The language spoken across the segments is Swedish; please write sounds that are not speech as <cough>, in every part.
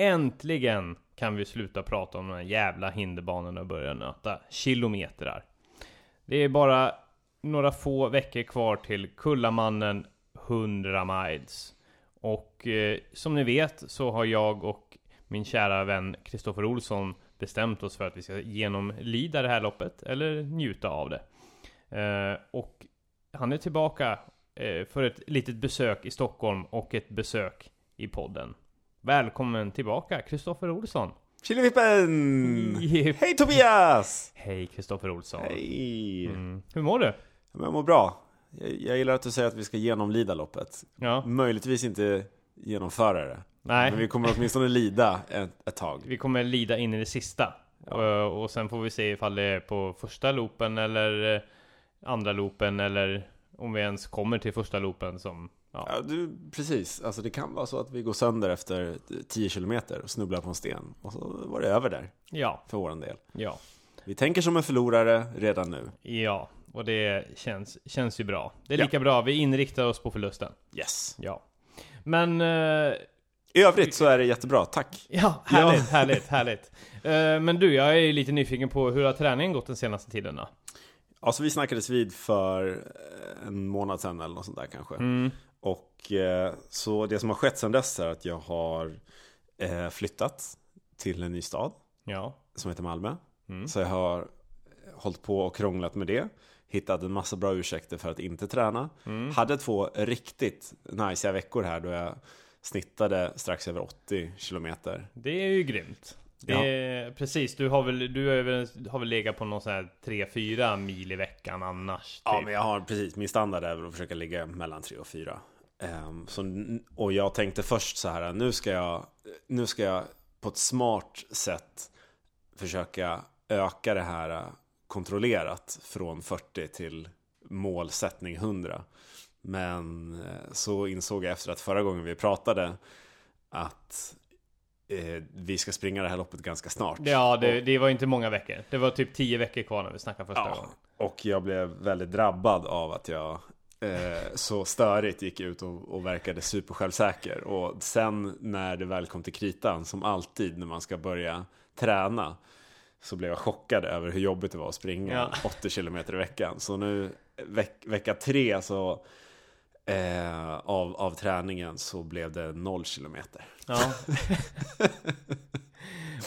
Äntligen kan vi sluta prata om de här jävla hinderbanorna och börja nöta kilometrar. Det är bara några få veckor kvar till Kullamannen 100 miles. Och eh, som ni vet så har jag och min kära vän Kristoffer Olsson bestämt oss för att vi ska genomlida det här loppet, eller njuta av det. Eh, och han är tillbaka eh, för ett litet besök i Stockholm och ett besök i podden. Välkommen tillbaka Kristoffer Olsson! Chilivippen! Yep. Hej Tobias! Hej Kristoffer Olsson! Hej! Mm. Hur mår du? Jag mår bra. Jag, jag gillar att du säger att vi ska genomlida loppet. Ja, Möjligtvis inte genomföra det. nej. Men vi kommer åtminstone lida ett, ett tag. Vi kommer lida in i det sista. Och, och sen får vi se ifall det är på första loopen eller andra loopen eller om vi ens kommer till första loopen som... Ja, Ja, du, precis. Alltså det kan vara så att vi går sönder efter 10 kilometer och snubblar på en sten. Och så var det över där, ja, för vår del. ja, Vi tänker som en förlorare redan nu. ja. Och det känns, känns ju bra. Det är Ja. lika bra, vi inriktar oss på förlusten. Yes. Ja. Men... eh, I övrigt så är det jättebra, tack. ja, härligt, härligt, <laughs> härligt. Eh, men du, jag är lite nyfiken på hur har träningen gått den senaste tiden då? Alltså vi snackades vid för eh, en månad sedan eller något sånt där kanske. Mm. Och eh, så det som har skett sedan dess är att jag har eh, flyttat till en ny stad Ja. som heter Malmö. Mm. Så jag har hållit på och krånglat med det. Hittat en massa bra ursäkter för att inte träna. Mm. Hade två riktigt nice veckor här då jag snittade strax över 80 kilometer. Det är ju grymt. Det är, Precis, du har väl, du är väl, har väl legat på någon sån här 3-4 mil i veckan annars? Ja, typ. men jag har precis, min standard är väl att försöka ligga mellan 3 och 4. Ehm, så, och jag tänkte först så här, nu ska jag, nu ska jag på ett smart sätt försöka öka det här eh, kontrollerat från 40 till målsättning 100. Men eh, så insåg jag efter att förra gången vi pratade att eh, vi ska springa det här loppet ganska snart. Ja, det, det var inte många veckor. Det var typ 10 veckor kvar när vi snackade första Ja, gången. och jag blev väldigt drabbad av att jag eh, så störigt gick ut och, och verkade supersjälvsäker. Och sen när det väl kom till kritan, som alltid när man ska börja träna, så blev jag chockad över hur jobbigt det var att springa Ja. 80 km i veckan. Så nu veck, vecka tre så eh, av, av träningen så blev det 0 kilometer. Ja. <laughs>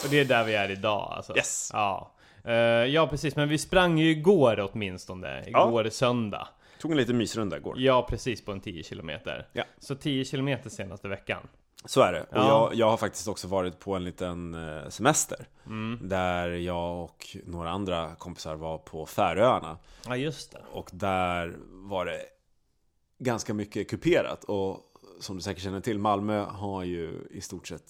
och det är där vi är idag alltså. Yes. Ja. Eh, ja, precis. Men vi sprang ju igår åtminstone. Ja. Igår söndag. Tog en liten mysrunda igår. Ja, precis på en 10 kilometer. Ja. Så 10 kilometer senaste veckan. Så är det. Och Ja. jag, jag har faktiskt också varit på en liten eh, semester. Mm. Där jag och några andra kompisar var på Färöarna. Ja, just det. Och där var det ganska mycket kuperat. Och som du säkert känner till, Malmö har ju i stort sett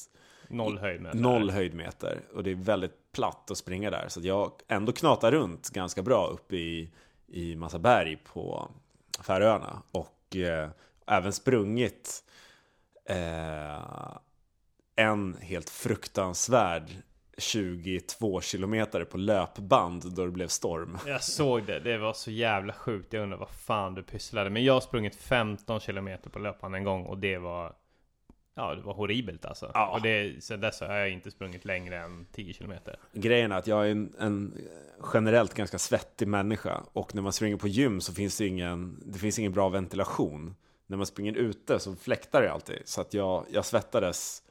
Noll höjd med noll höjdmeter. Och det är väldigt platt att springa där. Så jag ändå knatar runt ganska bra uppe i, i massa berg på Färöarna. Och eh, även sprungit eh, en helt fruktansvärd 22 kilometer på löpband då det blev storm. Jag såg det, det var så jävla sjukt. Jag undrar vad fan du pysslade. Men jag har sprungit 15 km på löpband en gång och det var... Ja, det var horribelt alltså. Ja. Och det, sen dess har jag inte sprungit längre än 10 km. Grejen är att jag är en, en generellt ganska svettig människa och när man springer på gym så finns det ingen, det finns ingen bra ventilation. När man springer ute så fläktar det alltid. Så att jag, jag svettades,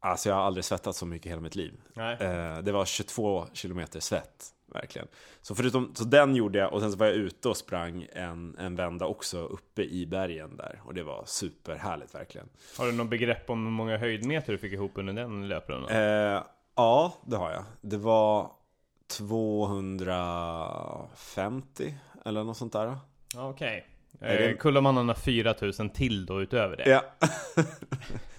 alltså jag har aldrig svettats så mycket i hela mitt liv. Eh, det var 22 kilometer svett, verkligen. Så förutom, så den gjorde jag och sen så var jag ute och sprang en, en vända också uppe i bergen där. Och det var superhärligt verkligen. Har du något begrepp om hur många höjdmeter du fick ihop under den löprundan? Eh, ja, det har jag. Det var 250 eller något sånt där. Okej. Det- Eh, Kullamannen har 4000 till då utöver det. Ja. <laughs>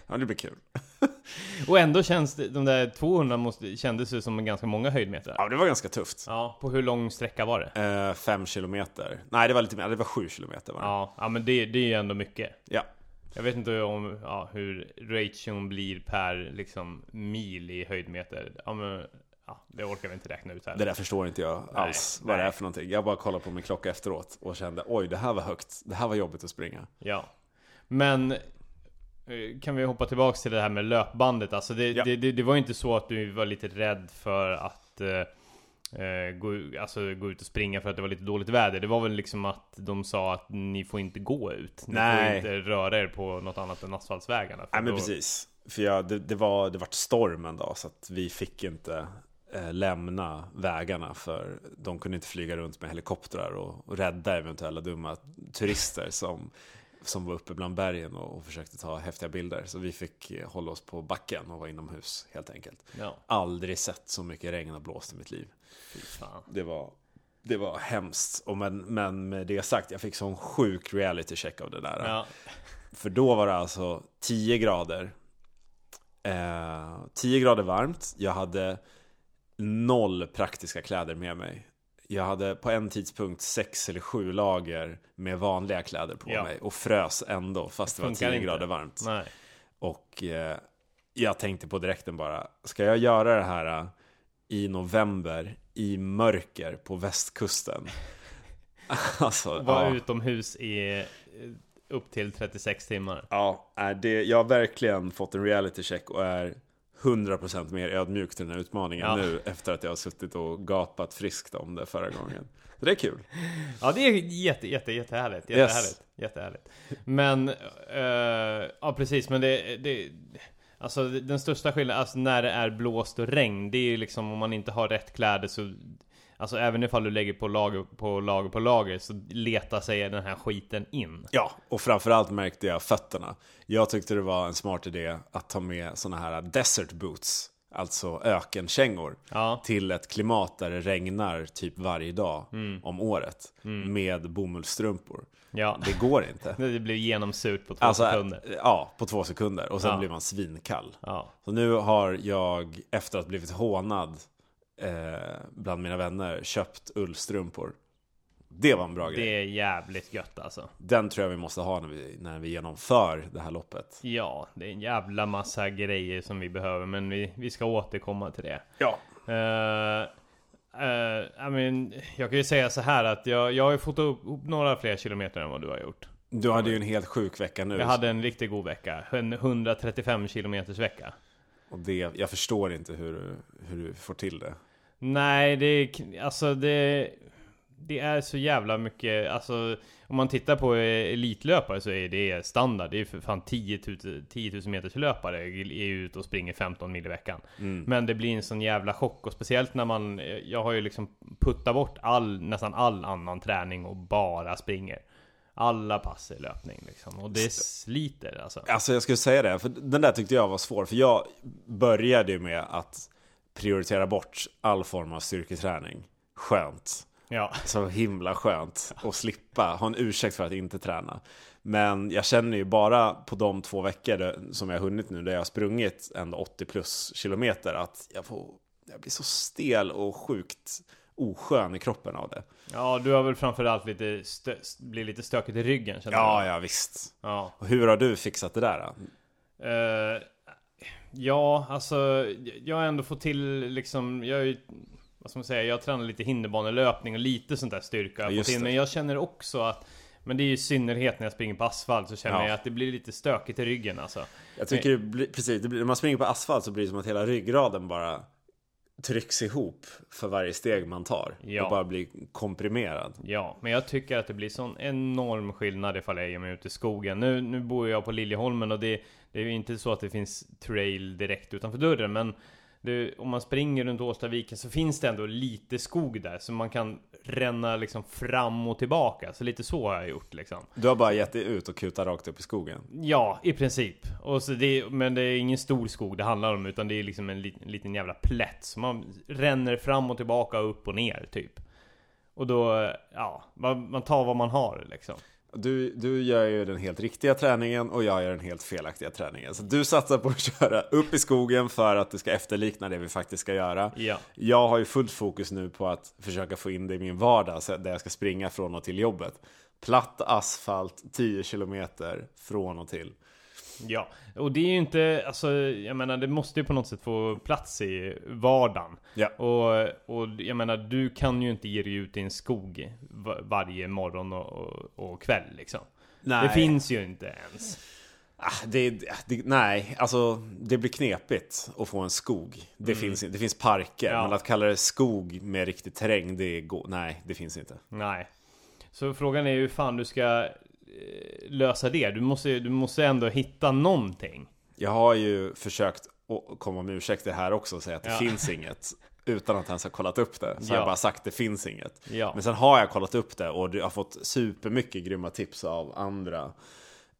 ja, det blir kul. <laughs> Och ändå känns det, de där 200 måste, kändes ju som ganska många höjdmeter. Ja, det var ganska tufft. Ja, på hur lång sträcka var det? Eh, fem kilometer. Nej, det var lite mer. Det var sju kilometer. Var det. Ja, ja men det, det är ju ändå mycket. Ja. Jag vet inte om, ja, hur ration blir per liksom mil i höjdmeter. Ja, men, ja, det orkar vi inte räkna ut här. Det där förstår inte jag Nej, alls vad det nej. är för någonting. Jag bara kollade på min klocka efteråt och kände oj, det här var högt. Det här var jobbigt att springa. Ja. Men kan vi hoppa tillbaks till det här med löpbandet. Alltså det, Ja. det, det, det var ju inte så att du var lite rädd för att eh, eh, gå, alltså, gå ut och springa för att det var lite dåligt väder. Det var väl liksom att de sa att ni får inte gå ut. Ni Nej. får inte röra er på något annat än asfaltsvägarna. Nej men då- precis. För jag, det, det, var, det var storm en dag så att vi fick inte eh, lämna vägarna för de kunde inte flyga runt med helikoptrar och, och rädda eventuella dumma turister som, som var uppe bland bergen och, och försökte ta häftiga bilder. Så vi fick eh, hålla oss på backen och vara inomhus helt enkelt. Ja, Aldrig sett så mycket regn och blåst i mitt liv. Det var, det var hemskt. Och men, men med det sagt, jag fick sån sjuk reality check av det där. Ja, För då var det alltså 10 grader. Eh, 10 grader varmt. Jag hade noll praktiska kläder med mig. Jag hade på en tidspunkt sex eller sju lager med vanliga kläder på Ja. mig och frös ändå fast det, var funkar 10 inte. grader varmt. nej. Och eh, jag tänkte på direkten bara, ska jag göra det här eh, i november i mörker på västkusten? <laughs> alltså, Var ja. utomhus i eh, upp till 36 timmar. Ja, det, jag har verkligen fått en reality check och är 100% mer ödmjuk till den här utmaningen Ja. nu efter att jag har suttit och gapat friskt om det förra gången. Så det är kul. Ja det är jätte, jätte, jättehärligt. Jättehärligt. Jättehärligt. Men, eh, ja precis, men det, det Alltså den största skillnaden, alltså när det är blåst och regn, det är ju liksom om man inte har rätt kläder så Alltså även ifall du lägger på lager på lager på lager så letar sig den här skiten in. Ja, och framförallt märkte jag fötterna. Jag tyckte det var en smart idé att ta med såna här desert boots, alltså ökenkängor, Ja, till ett klimat där det regnar typ varje dag om året med bomullsstrumpor. ja. Det går inte. <laughs> Det blir genomsurt på två Alltså, sekunder. ja, på två sekunder och sen Ja. blir man svinkall. Ja. Så nu har jag, efter att blivit hånad eh, bland mina vänner, köpt ullstrumpor. Det var en bra grej. Det är jävligt gött alltså. Den tror jag vi måste ha när vi, när vi genomför det här loppet. Ja, det är en jävla massa grejer som vi behöver, men vi, vi ska återkomma till det. Ja. Uh, I mean, jag kan ju säga så här att jag, jag har ju fått upp, upp några fler kilometer än vad du har gjort. Du hade ju en helt sjuk vecka nu. Jag hade en riktigt god vecka. En 135 kilometers vecka. Och det, jag förstår inte hur, hur du får till det. Nej, det är alltså det... Det är så jävla mycket, alltså om man tittar på eh, elitlöpare så är det standard. Det är för fan 10 000, 10 000 meters löpare är ute och springer 15 mil i veckan. Men det blir en sån jävla chock och speciellt när man, eh, jag har ju liksom puttat bort all, nästan all annan träning och bara springer. Alla pass är löpning liksom. Och det sliter alltså. Alltså jag skulle säga det, för den där tyckte jag var svår. För jag började ju med att prioritera bort all form av styrketräning. Skönt. Ja. Så himla skönt att slippa ha en ursäkt för att inte träna. Men jag känner ju bara på de två veckor som jag har hunnit nu, där jag har sprungit en 80 plus kilometer, att jag, får, jag blir så stel och sjukt oskön i kroppen av det. Ja, du har väl framförallt lite stö- blir lite stökigt i ryggen känner Ja, jag. ja visst. Ja. Och hur har du fixat det där? Då? Ja, alltså jag har ändå fått till liksom, jag är ju, vad ska man säga, jag tränar lite hinderbanelöpning och lite sånt där styrka. Ja, till, men jag känner också att men det är ju i synnerhet när jag springer på asfalt så känner Ja. jag att det blir lite stökigt i ryggen alltså. Jag tycker det blir, precis, det blir, när man springer på asfalt så blir det som att hela ryggraden bara trycks ihop för varje steg man tar. Ja. Och bara blir komprimerad. Ja, men jag tycker att det blir sån enorm skillnad ifall jag ger mig ut i skogen. Nu, nu bor jag på Liljeholmen och det, det är ju inte så att det finns trail direkt utanför dörren, men det, om man springer runt Årstaviken så finns det ändå lite skog där, så man kan ränna liksom fram och tillbaka. Så lite så har jag gjort liksom. Du har bara gett dig ut och kutat rakt upp i skogen. Ja, i princip. Och så det, men det är ingen stor skog det handlar om, utan det är liksom en liten, liten jävla plätt. Så man ränner fram och tillbaka, upp och ner typ. Och då, ja, man, man tar vad man har liksom. Du, du gör ju den helt riktiga träningen och jag gör den helt felaktiga träningen. Så du satsar på att <laughs> köra upp i skogen för att det ska efterlikna det vi faktiskt ska göra. Ja. Jag har ju fullt fokus nu på att försöka få in det i min vardag där jag ska springa från och till jobbet. Platt asfalt, 10 kilometer från och till. Ja, och det är ju inte, alltså jag menar det måste ju på något sätt få plats i vardagen. Ja. Och, och jag menar du kan ju inte ge dig ut i en skog va- varje morgon och, och, och kväll liksom. Nej. Det finns ju inte ens. Ah, det, det, nej, alltså det blir knepigt att få en skog. Det, Mm. finns, det finns parker, Ja. men att kalla det skog med riktig terräng, det går, nej, det finns inte. Nej. Så frågan är hur fan du ska lösa det. Du måste, du måste ändå hitta någonting. Jag har ju försökt att komma med ursäkter här också och säga att det Ja. finns inget. Utan att ens ha kollat upp det. Så har Ja. jag bara sagt det finns inget. Ja. Men sen har jag kollat upp det och jag har fått supermycket grymma tips av andra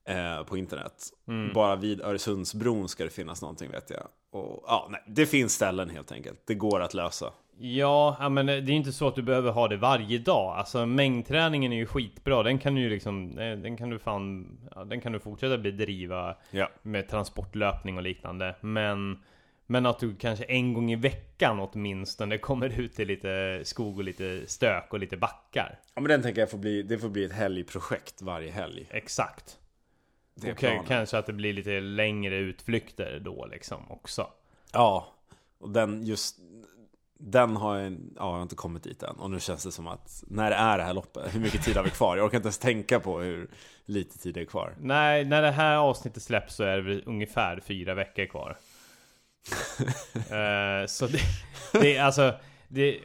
eh, på internet. Mm. Bara vid Öresundsbron ska det finnas någonting vet jag. Och, ja, nej, det finns ställen helt enkelt. Det går att lösa. Ja, men det är inte så att du behöver ha det varje dag. Alltså mängdträningen är ju skitbra. Den kan du ju liksom, eh, den kan du fan, den kan du fortsätta bedriva Ja. med transportlöpning och liknande. Men, men att du kanske en gång i veckan åtminstone <laughs> kommer ut till lite skog och lite stök och lite backar. ja, men den tänker jag får bli, det får bli ett helgprojekt varje helg. Exakt. Det Och planen. kanske att det blir lite längre utflykter då liksom också. Ja, och den just den har jag, ja, jag har inte kommit dit än. Och nu känns det som att när är det här loppet? Hur mycket tid har vi kvar? Jag orkar inte ens tänka på hur lite tid det är kvar. Nej, när det här avsnittet släpps så är det väl ungefär fyra veckor kvar. <laughs> Eh, så det, det alltså, det,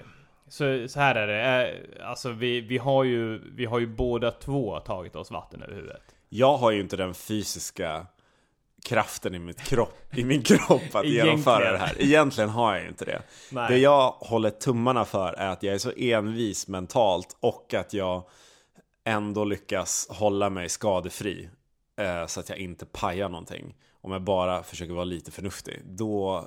så, så här är det. Eh, alltså vi, vi har ju, vi har ju båda två tagit oss vatten över huvudet. Jag har ju inte den fysiska kraften i, mitt kropp, i min kropp att genomföra det här. Egentligen har jag ju inte det. Nej. Det jag håller tummarna för är att jag är så envis mentalt och att jag ändå lyckas hålla mig skadefri. Eh, så att jag inte pajar någonting. Om jag bara försöker vara lite förnuftig. Då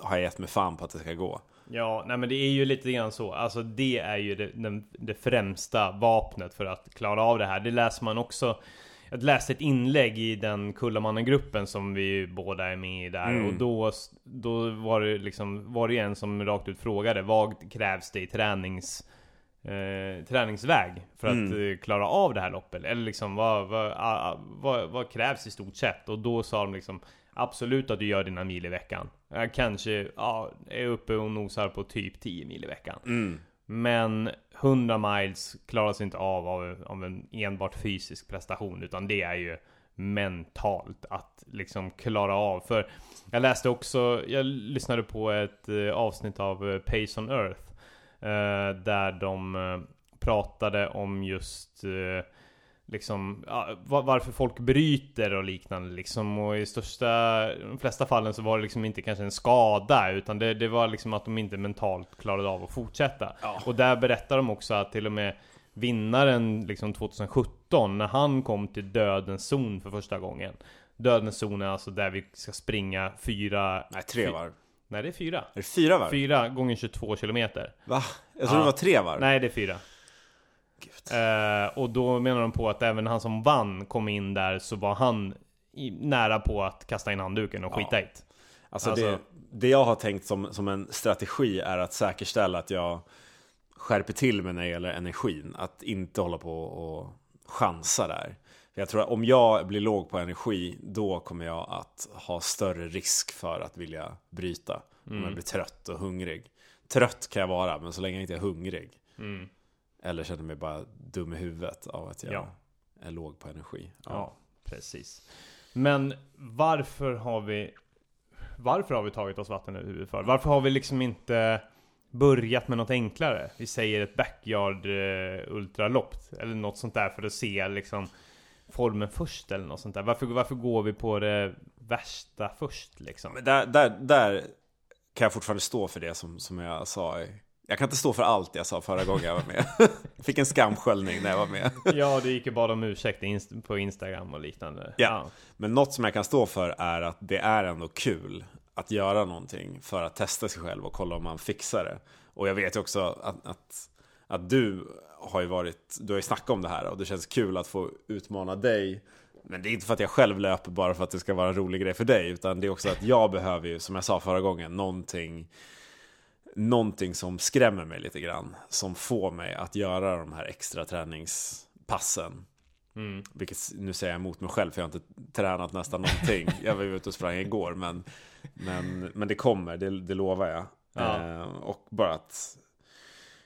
har jag gett mig fan på att det ska gå. Ja, nej men det är ju lite grann så. Alltså det är ju det, det främsta vapnet för att klara av det här. Det läser man också. Jag läste ett inlägg i den Kullamannen-gruppen som vi båda är med i där. Mm. Och då, då var det liksom, var det en som rakt ut frågade vad krävs det i tränings... Eh, träningsväg för att Mm. eh, klara av det här loppet? Eller liksom vad, vad, vad, vad krävs i stort sett? Och då sa de liksom Absolut att du gör dina mil i veckan. Jag kanske ja, är uppe och nosar på typ 10 mil i veckan. Mm. Men 100 miles klaras inte av, av av en enbart fysisk prestation. Utan det är ju mentalt att liksom klara av. För jag läste också, jag lyssnade på ett eh, avsnitt av eh, Pace on Earth. Eh, där de pratade om just eh, Liksom, ja, varför folk bryter och liknande liksom Och i största, de flesta fallen så var det liksom inte kanske en skada Utan det, det var liksom att de inte mentalt klarade av att fortsätta Ja. Och där berättar de också att till och med Vinnaren liksom 2017 när han kom till dödens zon för första gången Dödens zon är alltså där vi ska springa fyra Nej, tre varv. Nej det är fyra Är det fyra varv? Fyra gånger 22 kilometer Va? Jag trodde Ja. det var tre varv. Nej det är fyra. Eh, och då menar de på att även han som vann kom in där så var han i, nära på att kasta in handduken och Ja. skita i det. Alltså, Alltså- det, det jag har tänkt som, som en strategi är att säkerställa att jag skärper till mig när det gäller energin. Att inte hålla på och chansa där. För jag tror att om jag blir låg på energi, då kommer jag att ha större risk för att vilja bryta. Om Mm. jag blir trött och hungrig. Trött kan jag vara, men så länge jag inte är hungrig. Mm. Eller känner mig bara dum i huvudet av att jag Ja. är låg på energi. Ja, precis. Men varför har vi Varför har vi tagit oss vatten över huvudet för? Varför har vi liksom inte börjat med något enklare? Vi säger ett backyard eh, ultralopp eller något sånt där för att se liksom formen först eller något sånt där. Varför, varför går vi på det värsta först liksom? Men där, där, där kan jag fortfarande stå för det som, som jag sa. i- Jag kan inte stå för allt jag sa förra gången jag var med. <laughs> Fick en skamsköljning när jag var med. Ja, det gick ju bara om ursäkt på Instagram och liknande. Ja. Men något som jag kan stå för är att det är ändå kul att göra någonting för att testa sig själv och kolla om man fixar det. Och jag vet ju också att, att, att du har ju varit, du har ju snackat om det här och det känns kul att få utmana dig. Men det är inte för att jag själv löper bara för att det ska vara en rolig grej för dig, utan det är också att jag behöver ju, som jag sa förra gången, någonting Någonting som skrämmer mig lite grann Som får mig att göra de här extra träningspassen Mm. vilket nu säger jag emot mig själv för jag har inte tränat nästan någonting. <laughs> Jag var ute och sprang igår men, men, men det kommer, det, det lovar jag. Ja. Eh, och bara att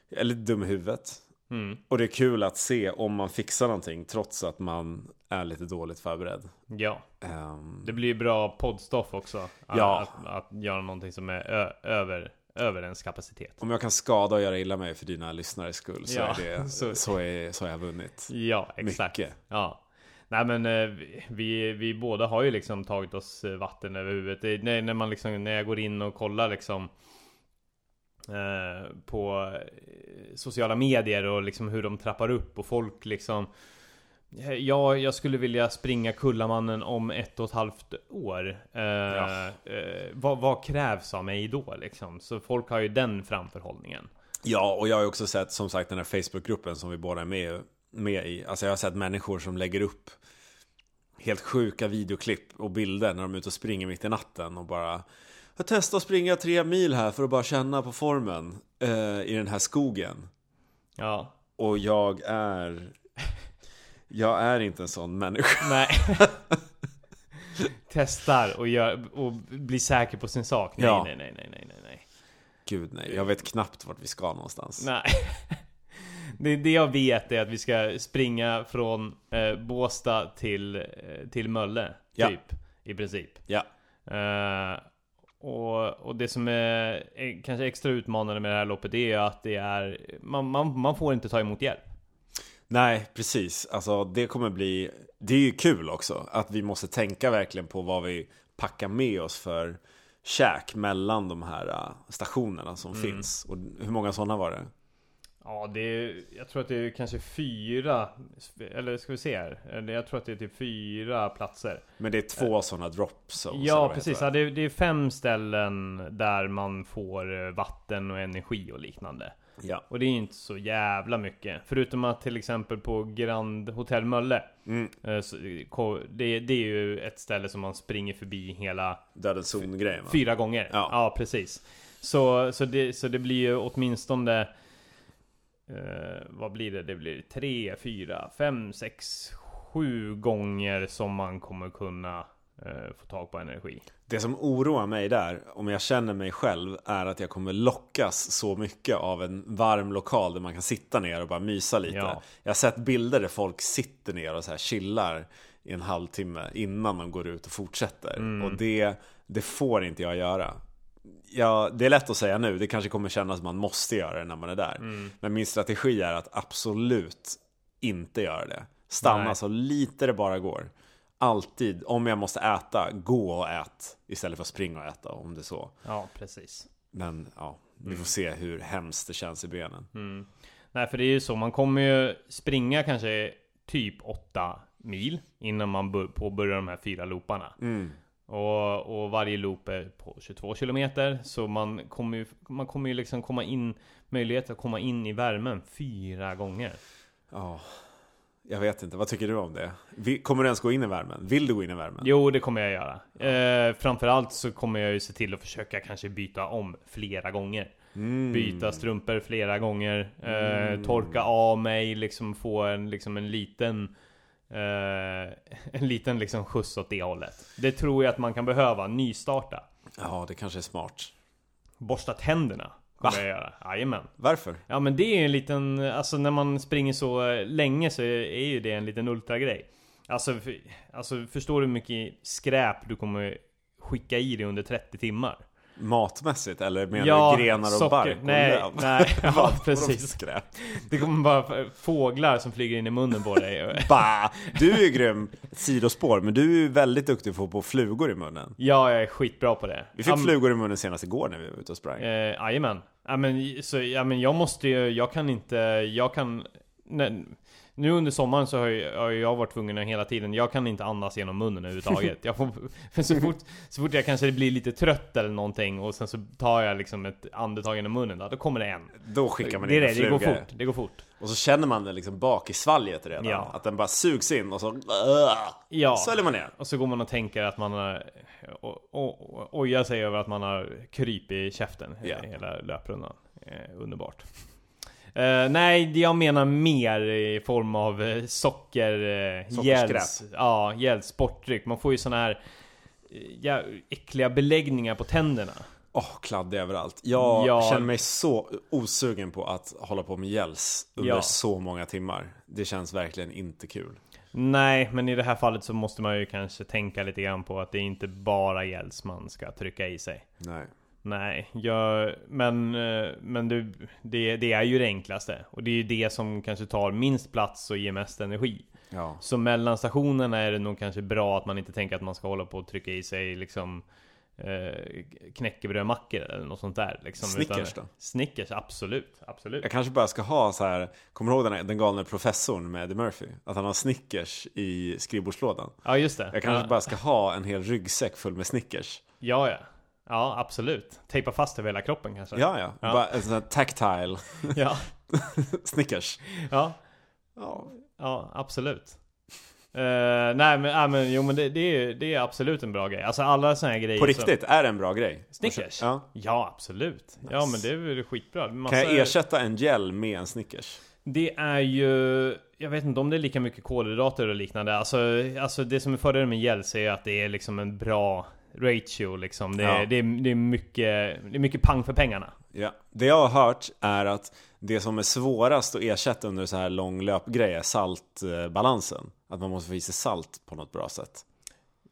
jag är lite dum i huvudet. Mm. Och det är kul att se om man fixar någonting trots att man är lite dåligt förberedd. Ja, Ehm, det blir bra poddstoff också. Att, Ja. att, att göra någonting som är över, över ens kapacitet. om jag kan skada och göra illa mig för dina lyssnares skull så, Ja, är det, <laughs> så- så, är, så har jag vunnit. Ja, exakt. Mycket. Ja. Nej men eh, vi- vi, båda har ju liksom tagit oss eh, vatten över huvudet. Det, när, när man liksom, när jag går in och kollar liksom eh, på sociala medier och liksom hur de trappar upp och folk liksom Ja, jag skulle vilja springa Kullamannen om ett och ett halvt år. Eh, Ja. eh, vad, vad krävs av mig då liksom? Så folk har ju den framförhållningen. Ja, och jag har ju också sett som sagt den här Facebookgruppen som vi båda är med, med i. Alltså jag har sett människor som lägger upp helt sjuka videoklipp och bilder när de är ute och springer mitt i natten och bara Jag testar att springa tre mil här för att bara känna på formen eh, i den här skogen. Ja, Och jag är Jag är inte en sån människa. Nej. <laughs> Testar och, gör, och blir säker på sin sak. Nej, Ja. nej, nej, nej, nej, nej, nej. Gud nej, jag vet knappt vart vi ska någonstans. Nej. Det, det jag vet är att vi ska springa från eh, Båstad till, eh, till Mölle. Ja. Typ. I princip. Ja, Eh, och, och det som är, är kanske extra utmanande med det här loppet är att det är man, man, man får inte ta emot hjälp. Nej precis. Alltså det kommer bli Det är ju kul också att vi måste tänka verkligen på vad vi packar med oss för käk mellan de här äh, stationerna som finns. Och hur många sådana var det? Ja, det är, jag tror att det är kanske fyra, eller ska vi se här? Jag tror att det är typ fyra platser. Men det är två sådana drops. Ja, precis. Ja, det? är, det är fem ställen där man får eh, vatten och energi och liknande. Ja. Och det är inte så jävla mycket. Förutom att till exempel på Grand Hotel Mölle. Mm. eh, det, det är ju ett ställe som man springer förbi hela Dödens zon-grejen fyra gånger. Ja. Ja, precis. Så, så, det, så det blir ju åtminstone eh, Vad blir det? Det blir tre, fyra, fem, sex, sju gånger som man kommer kunna få tag på energi. Det som oroar mig där, om jag känner mig själv, är att jag kommer lockas så mycket av en varm lokal där man kan sitta ner och bara mysa lite. Ja. Jag har sett bilder där folk sitter ner och så här chillar i en halvtimme innan de går ut och fortsätter. Mm. Och det, det får inte jag göra. Ja, det är lätt att säga nu, det kanske kommer kännas som man måste göra det när man är där. Mm. Men min strategi är att absolut inte göra det. Stanna Nej. så lite det bara går. Alltid, om jag måste äta, gå och ät istället för att springa och äta om det är så. Ja, precis. Men ja, vi Mm. får se hur hemskt det känns i benen. Nej, för det är ju så. Man kommer ju springa kanske typ 8 mil innan man bör- påbörjar de här fyra looparna. Mm. Och, och varje loop är på 22 kilometer. Så man kommer ju, man kommer ju liksom komma in, möjlighet att komma in i värmen fyra gånger. Ja, jag vet inte. Vad tycker du om det? Kommer du ens gå in i värmen? Vill du gå in i värmen? Jo, det kommer jag göra. Eh, framförallt så kommer jag ju se till att försöka kanske byta om flera gånger. Mm. Byta strumpor flera gånger. Eh, Torka av mig, liksom få en, liksom en liten eh, <laughs> En liten liksom skjuts åt det hållet. Det tror jag att man kan behöva, nystarta. Ja, det kanske är smart. Borsta tänderna. Kommer jag göra. Jajamän. Varför? Ja men det är en liten, alltså när man springer så länge så är ju det en liten ultragrej. Alltså, för, alltså förstår du hur mycket skräp du kommer skicka i dig under 30 timmar? Matmässigt eller menar du grenar och socker- bark och nej, löv? <laughs> nej, <laughs> ja, precis. skräp? Det kommer bara fåglar som flyger in i munnen på dig. <laughs> Bah! Du är ju grym, sidospår, men du är ju väldigt duktig på att få flugor i munnen. Ja, jag är skitbra på det. Vi fick Ja, men- flugor i munnen senast igår när vi var ute och sprang. Eh, Jajamän. Ja men, så, ja men jag måste ju, jag kan inte, jag kan... Nej, nu under sommaren så har jag, har jag varit tvungen att hela tiden, jag kan inte andas genom munnen överhuvudtaget. Jag får, <laughs> för så, fort, så fort jag kanske blir lite trött eller någonting och sen så tar jag liksom ett andetag genom munnen, då, då kommer det en. Då skickar man Det, in är en det, det går fort, det går fort. Och så känner man den liksom bak i svalget redan. Ja. Att den bara sugs in och så Ja. sväljer man ner. Och så går man och tänker att man har, ojar sig över att man har kryp i käften Ja. hela löprundan. Eh, underbart. Eh, nej, jag menar mer i form av eh, socker, gels, ja, sportdryck. Man får ju såna här ja, äckliga beläggningar på tänderna. Åh, kladdig överallt. Jag Ja. känner mig så osugen på att hålla på med gälls under Ja. så många timmar. Det känns verkligen inte kul. Nej, men i det här fallet så måste man ju kanske tänka lite grann på att det är inte bara gälls man ska trycka i sig. Nej. Nej, jag, men, eh, men det, det, det är ju det enklaste. Och det är ju det som kanske tar minst plats och ger mest energi. Ja. Så mellan stationerna är det nog kanske bra att man inte tänker att man ska hålla på och trycka i sig liksom eh, knäckebrödmackor eller något sånt där. Liksom, Snickers Utan- då? Snickers, absolut. Absolut. Jag kanske bara ska ha så här, kommer du ihåg den, den galne professorn med Eddie Murphy? Att han har Snickers i skrivbordslådan. Ja, just det. Jag kanske ja, bara ska ha en hel ryggsäck full med Snickers. ja, ja. Ja, absolut. Tejpa fast över hela kroppen kanske. Ja, ja. Ja. Bara en sån här tactile <laughs> ja. <laughs> Snickers. ja. Ja. Ja, absolut. Eh, nej men, nej, men jo men det, det, är, det är absolut en bra grej. Alltså alla såna här grejer På som- riktigt, är det en bra grej? Snickers? Ja. Ja, absolut. Ja men det är väl skitbra. Massa, Kan jag ersätta en gel med en Snickers? Det är ju... Jag vet inte om det är lika mycket kolhydrater och liknande. Alltså, alltså det som är fördelen med gels är att det är liksom en bra ratio liksom. Det är, Ja. det är, det är, mycket, det är mycket pang för pengarna. Ja. Det jag har hört är att det som är svårast att ersätta under så här lång löpgrej är saltbalansen. Att man måste få i sig salt på något bra sätt.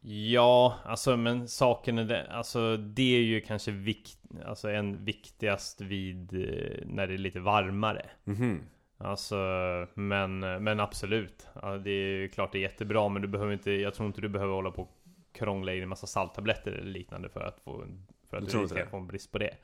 Ja, alltså men saken är det, alltså det är ju kanske vikt, alltså en viktigast vid eh, när det är lite varmare. Mhm. Alltså, men, men absolut. Ja, det är ju klart det är jättebra men du behöver inte, jag tror inte du behöver hålla på och krångla i en massa salttabletter eller liknande för att få, för att Du du, ska få en brist på det.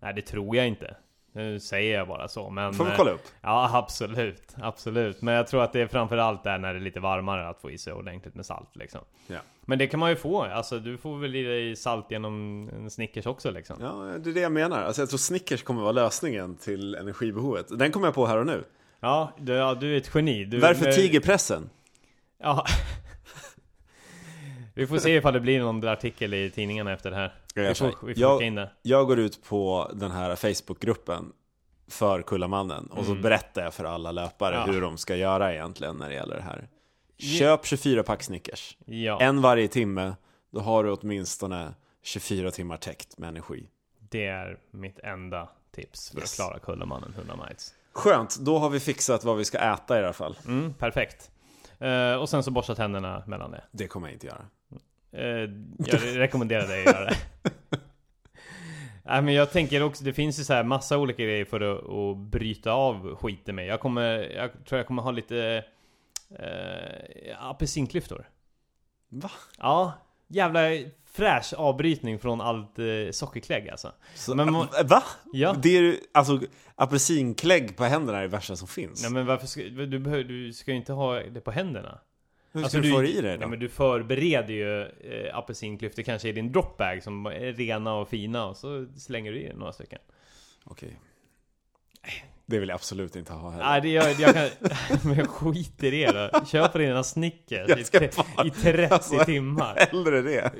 Nej det tror jag inte. Nu säger jag bara så men... Får vi eh, kolla upp? Ja absolut, absolut. Men jag tror att det är framförallt där när det är lite varmare att få i sig ordentligt med salt liksom. Ja. Men det kan man ju få, alltså du får väl i dig salt genom en Snickers också liksom. Ja, det är det jag menar. Alltså jag tror Snickers kommer vara lösningen till energibehovet. Den kommer jag på här och nu. Ja, du, ja, du är ett geni. Du, Varför tigerpressen? Ja. <laughs> vi får se ifall det blir någon artikel i tidningarna efter det här. Vi får, vi får jag- in det. Jag går ut på den här Facebookgruppen för Kullamannen och så Mm. berättar jag för alla löpare Ja. hur de ska göra egentligen när det gäller det här. Köp 24 pack Snickers. Ja, En varje timme. Då har du åtminstone 24 timmar täckt med energi. det är mitt enda tips för Yes. att klara Kullamannen 100 miles. Skönt, då har vi fixat vad vi ska äta i alla fall. Mm, perfekt. Eh, och sen så borsta tänderna mellan det. Det kommer jag inte göra. Eh, jag <laughs> rekommenderar dig att göra det. <laughs> Nej men jag tänker också, det finns ju så här massa olika grejer för att, att bryta av skiten med. Jag kommer, jag tror jag kommer ha lite eh, apelsinklyftor. Va? Ja, jävla fräsch avbrytning från allt eh, sockerklägg alltså. Så, Men må- Va? Ja. Det är, alltså, apelsinklägg på händerna är det värsta som finns. Nej men varför ska, du, behöver, du ska ju inte ha det på händerna. Hur Alltså, ska du, få i dig då? Nej, men du förbereder ju eh, apelsinklyftor kanske i din dropbag som är rena och fina och så slänger du i några stycken. Okej. Det vill jag absolut inte ha heller. Nej det jag, jag kan, <laughs> men skit i det då. Köp dina Snickers i, ska bara- i 30 Alltså, timmar. Hellre det.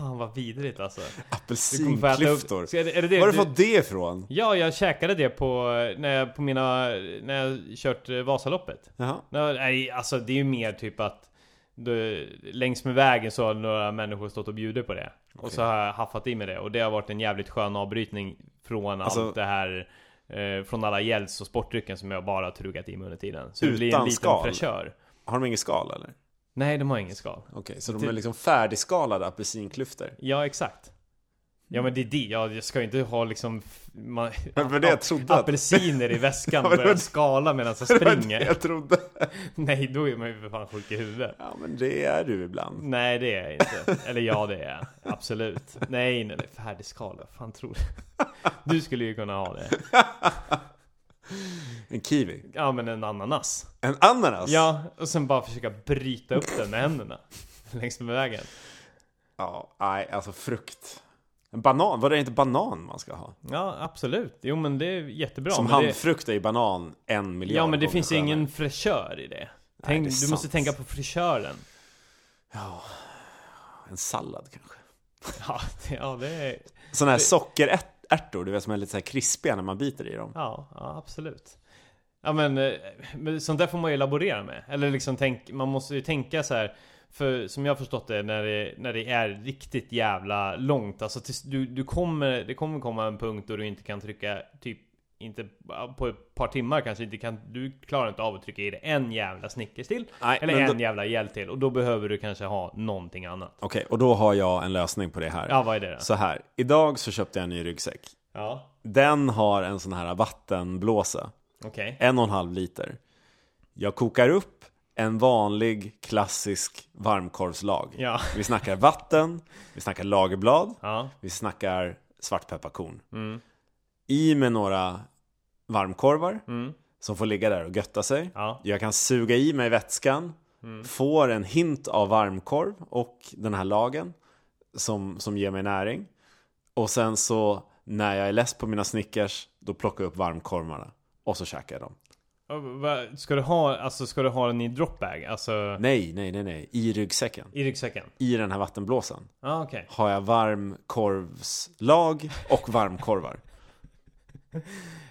Fan vad vidrigt alltså. Apelsinklyftor. Är det det Var har du- fått det ifrån? Ja, jag käkade det på, när jag, på mina, när jag kört eh, Vasaloppet. Jaha. Nej, alltså det är ju mer typ att du, längs med vägen så har några människor stått och bjudit på det. Och Okej. så har jag haffat i med det. Och det har varit en jävligt skön avbrytning från Alltså- allt det här eh, Från alla gälls och sportdrycken som jag bara trugat i mig under tiden. Så det blir en Utan liten skal? fräschör. Har de ingen skal eller? Nej, de har ingen skal. Okej, så de är liksom färdigskalade apelsinklyftor? Ja, exakt. Ja men det är det, ja, jag ska ju inte ha liksom man, <laughs> Men det jag trodde att- Apelsiner i väskan <laughs> och börja skala medan jag var det springer. jag trodde. <laughs> Nej, då är man ju för fan sjuk i huvudet. Ja, men det är du ibland. Nej det är jag inte. Eller ja det är jag. Absolut. Nej nej nej, färdigskal. Vad fan tror du? Du skulle ju kunna ha det. En kiwi. Ja men en ananas. En ananas? Ja, och sen bara försöka bryta upp den med händerna. <laughs> Längs med vägen. Ja, nej, alltså frukt. En banan, var det inte banan man ska ha? Ja absolut. Jo men det är jättebra. Som det, handfrukt är ju banan en miljard Ja men det finns ju ingen fräschör i det. Tänk, det är du måste sant. tänka på fräschören. Ja, en sallad kanske. Ja, det, ja, det är... Sådana här Ärtor, du vet som är lite så här krispiga när man biter i dem. Ja, ja absolut. Ja men, eh, men sånt där får man ju laborera med. Eller liksom tänk, man måste ju tänka så här. För som jag har förstått det när det, när det är riktigt jävla långt Alltså tills du, du kommer, det kommer komma en punkt då du inte kan trycka typ inte på ett par timmar kanske inte kan Du klarar inte av att trycka i dig en jävla Snickers till Nej, Eller en då- jävla gel till och då behöver du kanske ha någonting annat Okej, och då har jag en lösning på det här. Ja vad är det då? Så här, idag så köpte jag en ny ryggsäck. Ja Den har en sån här vattenblåsa, Okej en och en halv liter. Jag kokar upp en vanlig klassisk varmkorvslag. Ja Vi snackar vatten, vi snackar lagerblad, Ja vi snackar svartpepparkorn. mm. I med några varmkorvar Mm. som får ligga där och götta sig. Ja Jag kan suga i mig vätskan, Mm. får en hint av varmkorv och den här lagen som, som ger mig näring. Och sen så när jag är less på mina Snickers, då plockar jag upp varmkorvarna och så käkar jag dem. Ska du ha, alltså ska du ha den i dropbag? Alltså Nej, nej, nej, nej. I ryggsäcken, i ryggsäcken? i den här vattenblåsan, Ja okej har jag varmkorvslag och varmkorvar. <laughs>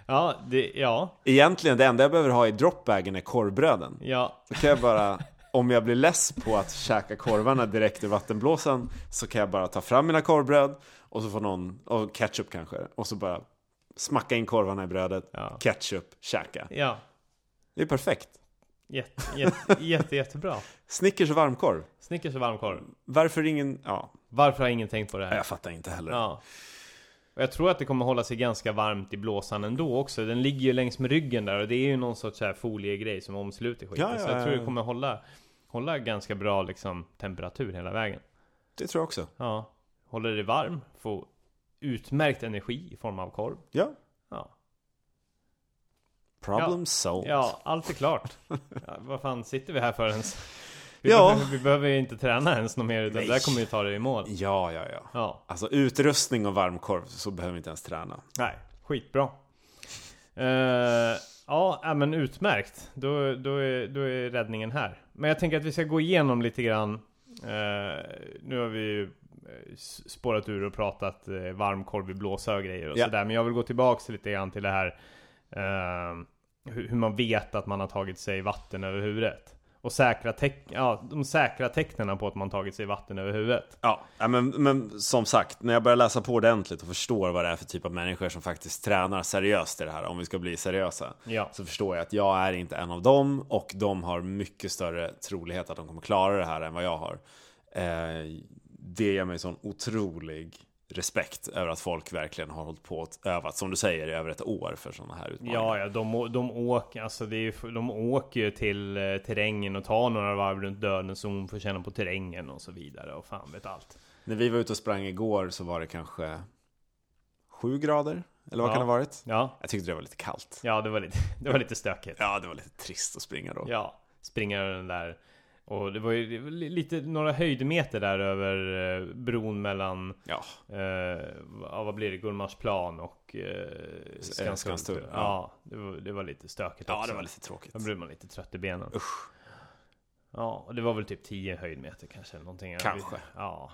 Ja, det, ja, Egentligen det enda jag behöver ha i dropbagen är korvbröden. ja Så kan jag bara, om jag blir less på att käka korvarna direkt ur vattenblåsan så kan jag bara ta fram mina korvbröd och så får någon, och ketchup kanske, och så bara smacka in korvarna i brödet, Ja. ketchup, käka. Ja Det är perfekt. Jätte, jätte, jätte, jättebra Snickers och varmkorv. Snickers och varmkorv Varför ingen, ja, Varför har ingen tänkt på det här? jag fattar inte heller. Ja och jag tror att det kommer hålla sig ganska varmt i blåsan ändå också Den ligger ju längs med ryggen där och det är ju någon sorts så här foliegrej som omsluter skiten Ja, ja, Så jag tror ja. det kommer hålla Hålla ganska bra liksom temperatur hela vägen Det tror jag också. Ja Håller det varm Får utmärkt energi i form av korv Ja, Ja problem Ja. solved. Ja, allt är klart. Ja, vad fan sitter vi här för ens? Vi, Ja. behöver, vi behöver ju inte träna ens något mer utan Nej. det där kommer ju ta det i mål. Ja, ja, ja. Ja, Alltså utrustning och varmkorv så behöver vi inte ens träna. nej, skitbra. Uh, ja, men utmärkt. Då, då, är, då är räddningen här. Men jag tänker att vi ska gå igenom lite grann. Eh, nu har vi ju eh, spårat ur och pratat uh, varmkorv i blåsa och grejer och Ja. sådär. Men jag vill gå tillbaks lite grann till det här hur, hur man vet att man har tagit sig vatten över huvudet. Och säkra teck- ja, de säkra tecknen på att man tagit sig vatten över huvudet. Ja, men, men som sagt, när jag börjar läsa på ordentligt och förstår vad det är för typ av människor som faktiskt tränar seriöst i det här, om vi ska bli seriösa, Ja. så förstår jag att jag är inte en av dem och de har mycket större trolighet att de kommer klara det här än vad jag har. Eh, det ger mig sån otrolig respekt över att folk verkligen har hållit på och övat, som du säger, i över ett år för sådana här utmaningar. Ja, ja, de, de åker, alltså det är, de åker ju till eh, terrängen och tar några varv runt dödens zon för att känna på terrängen och så vidare och fan vet allt. När vi var ute och sprang igår så var det kanske sju grader, eller vad Ja. kan det ha varit? Ja, Jag tyckte det var lite kallt. ja det var lite, <laughs> det var lite stökigt. Ja, det var lite trist att springa då. Ja, springa den där. Och det var ju lite, några höjdmeter där över eh, bron mellan, Ja, eh, vad blir det, Gullmarsplan och eh, Skanstull. Ja. Ja, det var, det var lite stökigt ja också. det var lite tråkigt. Då blev man lite trött i benen. Usch. Ja, och det var väl typ 10 höjdmeter kanske någonting. Kanske. Ja.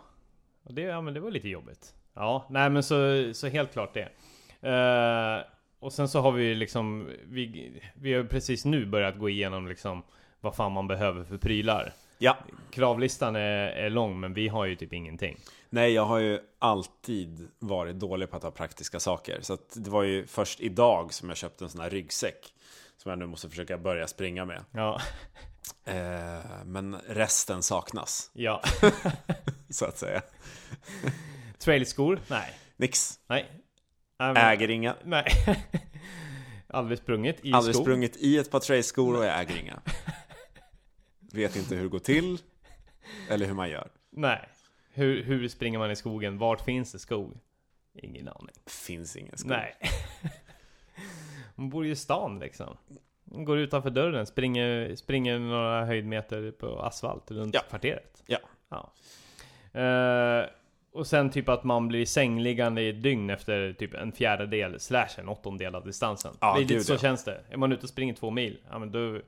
Och det, ja men det var lite jobbigt. Ja, nej men så, så helt klart det. Eh, och sen så har vi liksom, vi, vi har precis nu börjat gå igenom liksom vad fan man behöver för prylar. Ja, Kravlistan är, är lång men vi har ju typ ingenting. nej jag har ju alltid varit dålig på att ha praktiska saker. Så att det var ju först idag som jag köpte en sån här ryggsäck. Som jag nu måste försöka börja springa med. Ja, Eh, men resten saknas, ja. <laughs> så att säga. Trailskor? Nej. Nix. Nej. Men- Äger inga. Nej. <laughs> Aldrig sprungit i Aldrig skog. sprungit i ett par trailskor och jag äger inga. <laughs> Vet inte hur det går till. Eller hur man gör. Nej. Hur, hur springer man i skogen? Vart finns det skog? Ingen aning. Finns ingen skog. Nej. <laughs> Man bor ju i stan liksom. Man går utanför dörren, springer, springer några höjdmeter på asfalt runt Ja. kvarteret. Ja. ja. Eh, och sen typ att man blir sängliggande i ett dygn efter typ en fjärdedel slash en åttondel av distansen. Ja, det är lite så ja. känns det. Är man ute och springer två mil, ja men då,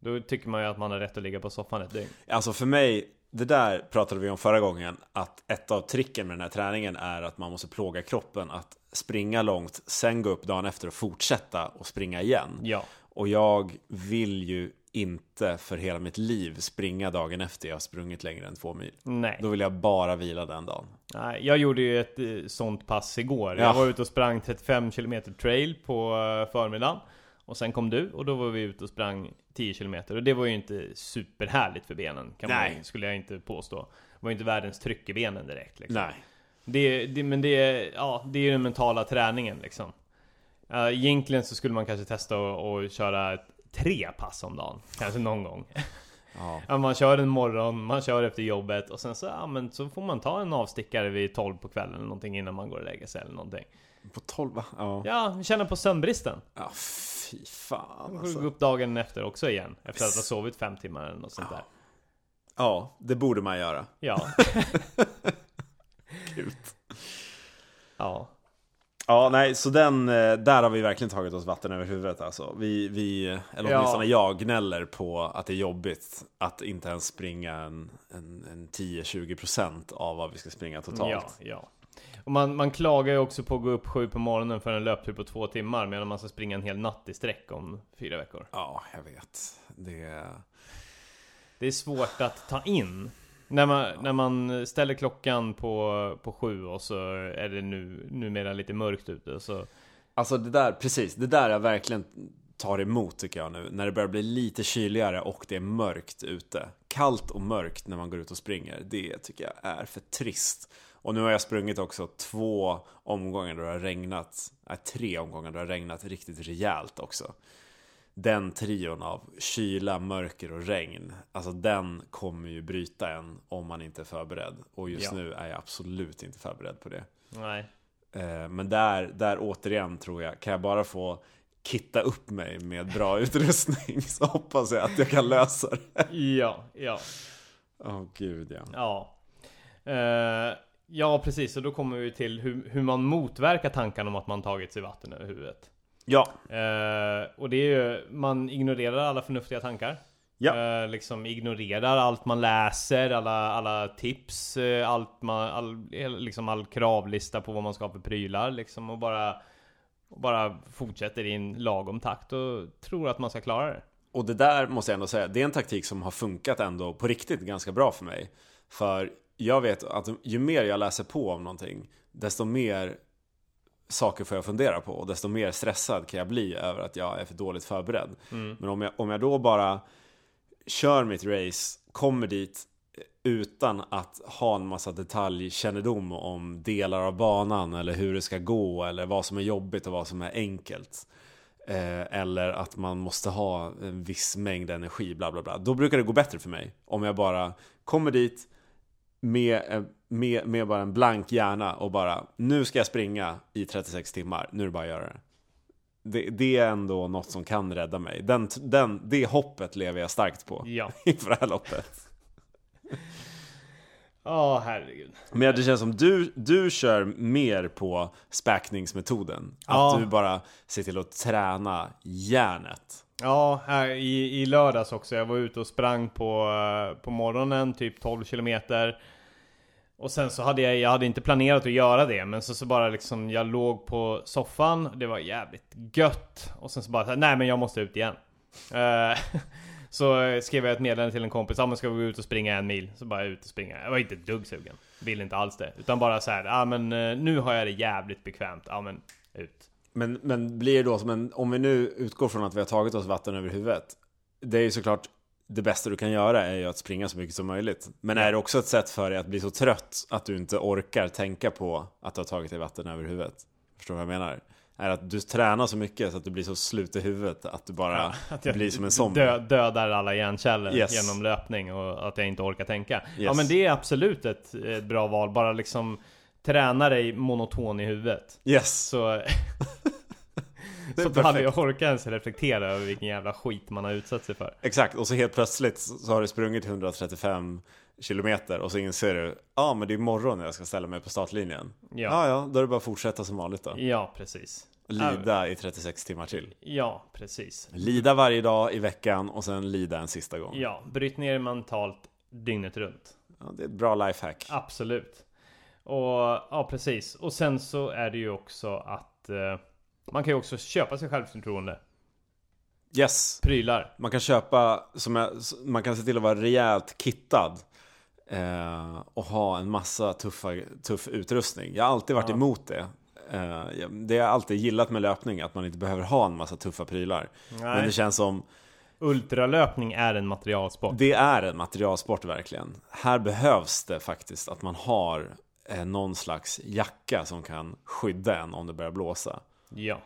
då tycker man ju att man har rätt att ligga på soffan ett dygn. Alltså för mig, det där pratade vi om förra gången, att ett av tricken med den här träningen är att man måste plåga kroppen att springa långt, sen gå upp dagen efter och fortsätta och springa igen. Ja. Och jag vill ju inte för hela mitt liv springa dagen efter jag har sprungit längre än två mil. Nej. Då vill jag bara vila den dagen. Nej, jag gjorde ju ett eh, sånt pass igår. Ja. Jag var ute och sprang 35 km trail på eh, förmiddagen. Och sen kom du och då var vi ute och sprang 10 km. Och det var ju inte superhärligt för benen. Kan Nej. Man, skulle jag inte påstå. Det var ju inte världens tryck i benen direkt. Liksom. Nej. Det, det, men det, är- ja, det är ju den mentala träningen liksom. Uh, egentligen så skulle man kanske testa och köra tre pass om dagen. Kanske någon gång. <laughs> Ja, man kör en morgon, man kör efter jobbet och sen så, ja, men så får man ta en avstickare vid 12 på kvällen eller någonting innan man går och lägger sig eller någonting. På 12 va? Ja. Ja, känna på sömnbristen. Ja, fy fan alltså. gå upp dagen efter också igen. Efter att ha sovit fem timmar eller något sånt där. Ja, det borde man göra. Ja. <laughs> Gud. ja. Ja, nej, så den, eh, där har vi verkligen tagit oss vatten över huvudet alltså. Vi, vi eller Ja. åtminstone jag, gnäller på att det är jobbigt att inte ens springa en, en, en 10-20% av vad vi ska springa totalt. Ja, ja. Och man, man klagar ju också på att gå upp sju på morgonen för en löptur på två timmar medan man ska springa en hel natt i sträck om fyra veckor. Ja, jag vet. Det... Det är svårt att ta in. När man, när man ställer klockan på, på sju och så är det nu numera lite mörkt ute så Alltså det där, precis, det där jag verkligen tar emot tycker jag nu. När det börjar bli lite kyligare och det är mörkt ute. Kallt och mörkt när man går ut och springer. Det tycker jag är för trist. Och nu har jag sprungit också två omgångar då det har regnat. Nej, tre omgångar då det har regnat riktigt rejält också. Den trion av kyla, mörker och regn. Alltså den kommer ju bryta en om man inte är förberedd. Och just Ja. nu är jag absolut inte förberedd på det. nej. Eh, Men där, där återigen tror jag, kan jag bara få kitta upp mig med bra <laughs> utrustning så hoppas jag att jag kan lösa det. Ja, ja, Åh gud ja. ja. Eh, ja, precis. Och då kommer vi till hur, hur man motverkar tanken om att man tagit sig vatten över huvudet. Ja, Eh, och det är ju, man ignorerar alla förnuftiga tankar. Ja. Eh, liksom ignorerar allt man läser, alla, alla tips, eh, allt man, all, liksom all kravlista på vad man ska ha för prylar liksom och bara och bara fortsätter i en lagom takt och tror att man ska klara det. och det där måste jag ändå säga, det är en taktik som har funkat ändå på riktigt ganska bra för mig. För jag vet att ju mer jag läser på om någonting, desto mer saker får jag fundera på och desto mer stressad kan jag bli över att jag är för dåligt förberedd. Men om jag, om jag då bara kör mitt race, kommer dit utan att ha en massa detaljkännedom om delar av banan eller hur det ska gå eller vad som är jobbigt och vad som är enkelt. Eh, eller att man måste ha en viss mängd energi, bla bla bla. Då brukar det gå bättre för mig. Om jag bara kommer dit med, eh, med, med bara en blank hjärna och bara nu ska jag springa i 36 timmar, nu är det bara att göra det. Det, det är ändå något som kan rädda mig. Den, den, det hoppet lever jag starkt på Ja. <laughs> inför det här loppet. Ja, herregud. Men det känns som du, du kör mer på späkningsmetoden. Att Ja. du bara ser till att träna järnet. Ja, här i, i lördags också. Jag var ute och sprang på, eh, på morgonen, typ 12 kilometer. Och sen så hade jag, jag hade inte planerat att göra det, men så, så bara liksom, jag låg på soffan, det var jävligt gött. Och sen så bara, nej men jag måste ut igen. Eh, <laughs> så skrev jag ett meddelande till en kompis, ja men ska vi gå ut och springa en mil? Så bara ut och springa. Jag var inte ett dugg sugen. Vill inte alls det. Utan bara så här, ja men eh, nu har jag det jävligt bekvämt. Ja men, ut. Men, men blir det då som en, om vi nu utgår från att vi har tagit oss vatten över huvudet. Det är ju såklart det bästa du kan göra är ju att springa så mycket som möjligt. Men är det också ett sätt för dig att bli så trött att du inte orkar tänka på att du har tagit dig vatten över huvudet? Förstår du vad jag menar? Är att du tränar så mycket så att du blir så slut i huvudet att du bara Att jag blir som en zombie. dö, dödar alla hjärnceller Yes. genom löpning och att jag inte orkar tänka. Ja Yes. men det är absolut ett, ett bra val. Bara liksom träna dig monoton i huvudet. Yes! Så, <laughs> så du aldrig perfekt. orkar ens reflektera över vilken jävla skit man har utsatt sig för. Exakt, och så helt plötsligt så har du sprungit 135 kilometer och så inser du, ja ah, men det är imorgon när jag ska ställa mig på startlinjen. Ja, Ja, ja, då är det bara att fortsätta som vanligt då. ja precis. Lida i 36 timmar till. Ja, precis. Lida varje dag i veckan och sen lida en sista gång. Ja, bryt ner mentalt dygnet runt. Ja, det är ett bra lifehack. Absolut. Och ja, precis. Och sen så är det ju också att eh, man kan ju också köpa sig självförtroende. Yes. Prylar. Man kan köpa, som jag, man kan se till att vara rejält kittad. Eh, och ha en massa tuffa, tuff utrustning. Jag har alltid varit Ja. emot det. Eh, det har jag alltid gillat med löpning, att man inte behöver ha en massa tuffa prylar. Men Nej. det känns som, Ultralöpning är en materialsport. det är en materialsport verkligen. Här behövs det faktiskt att man har eh, någon slags jacka som kan skydda en om det börjar blåsa. Ja.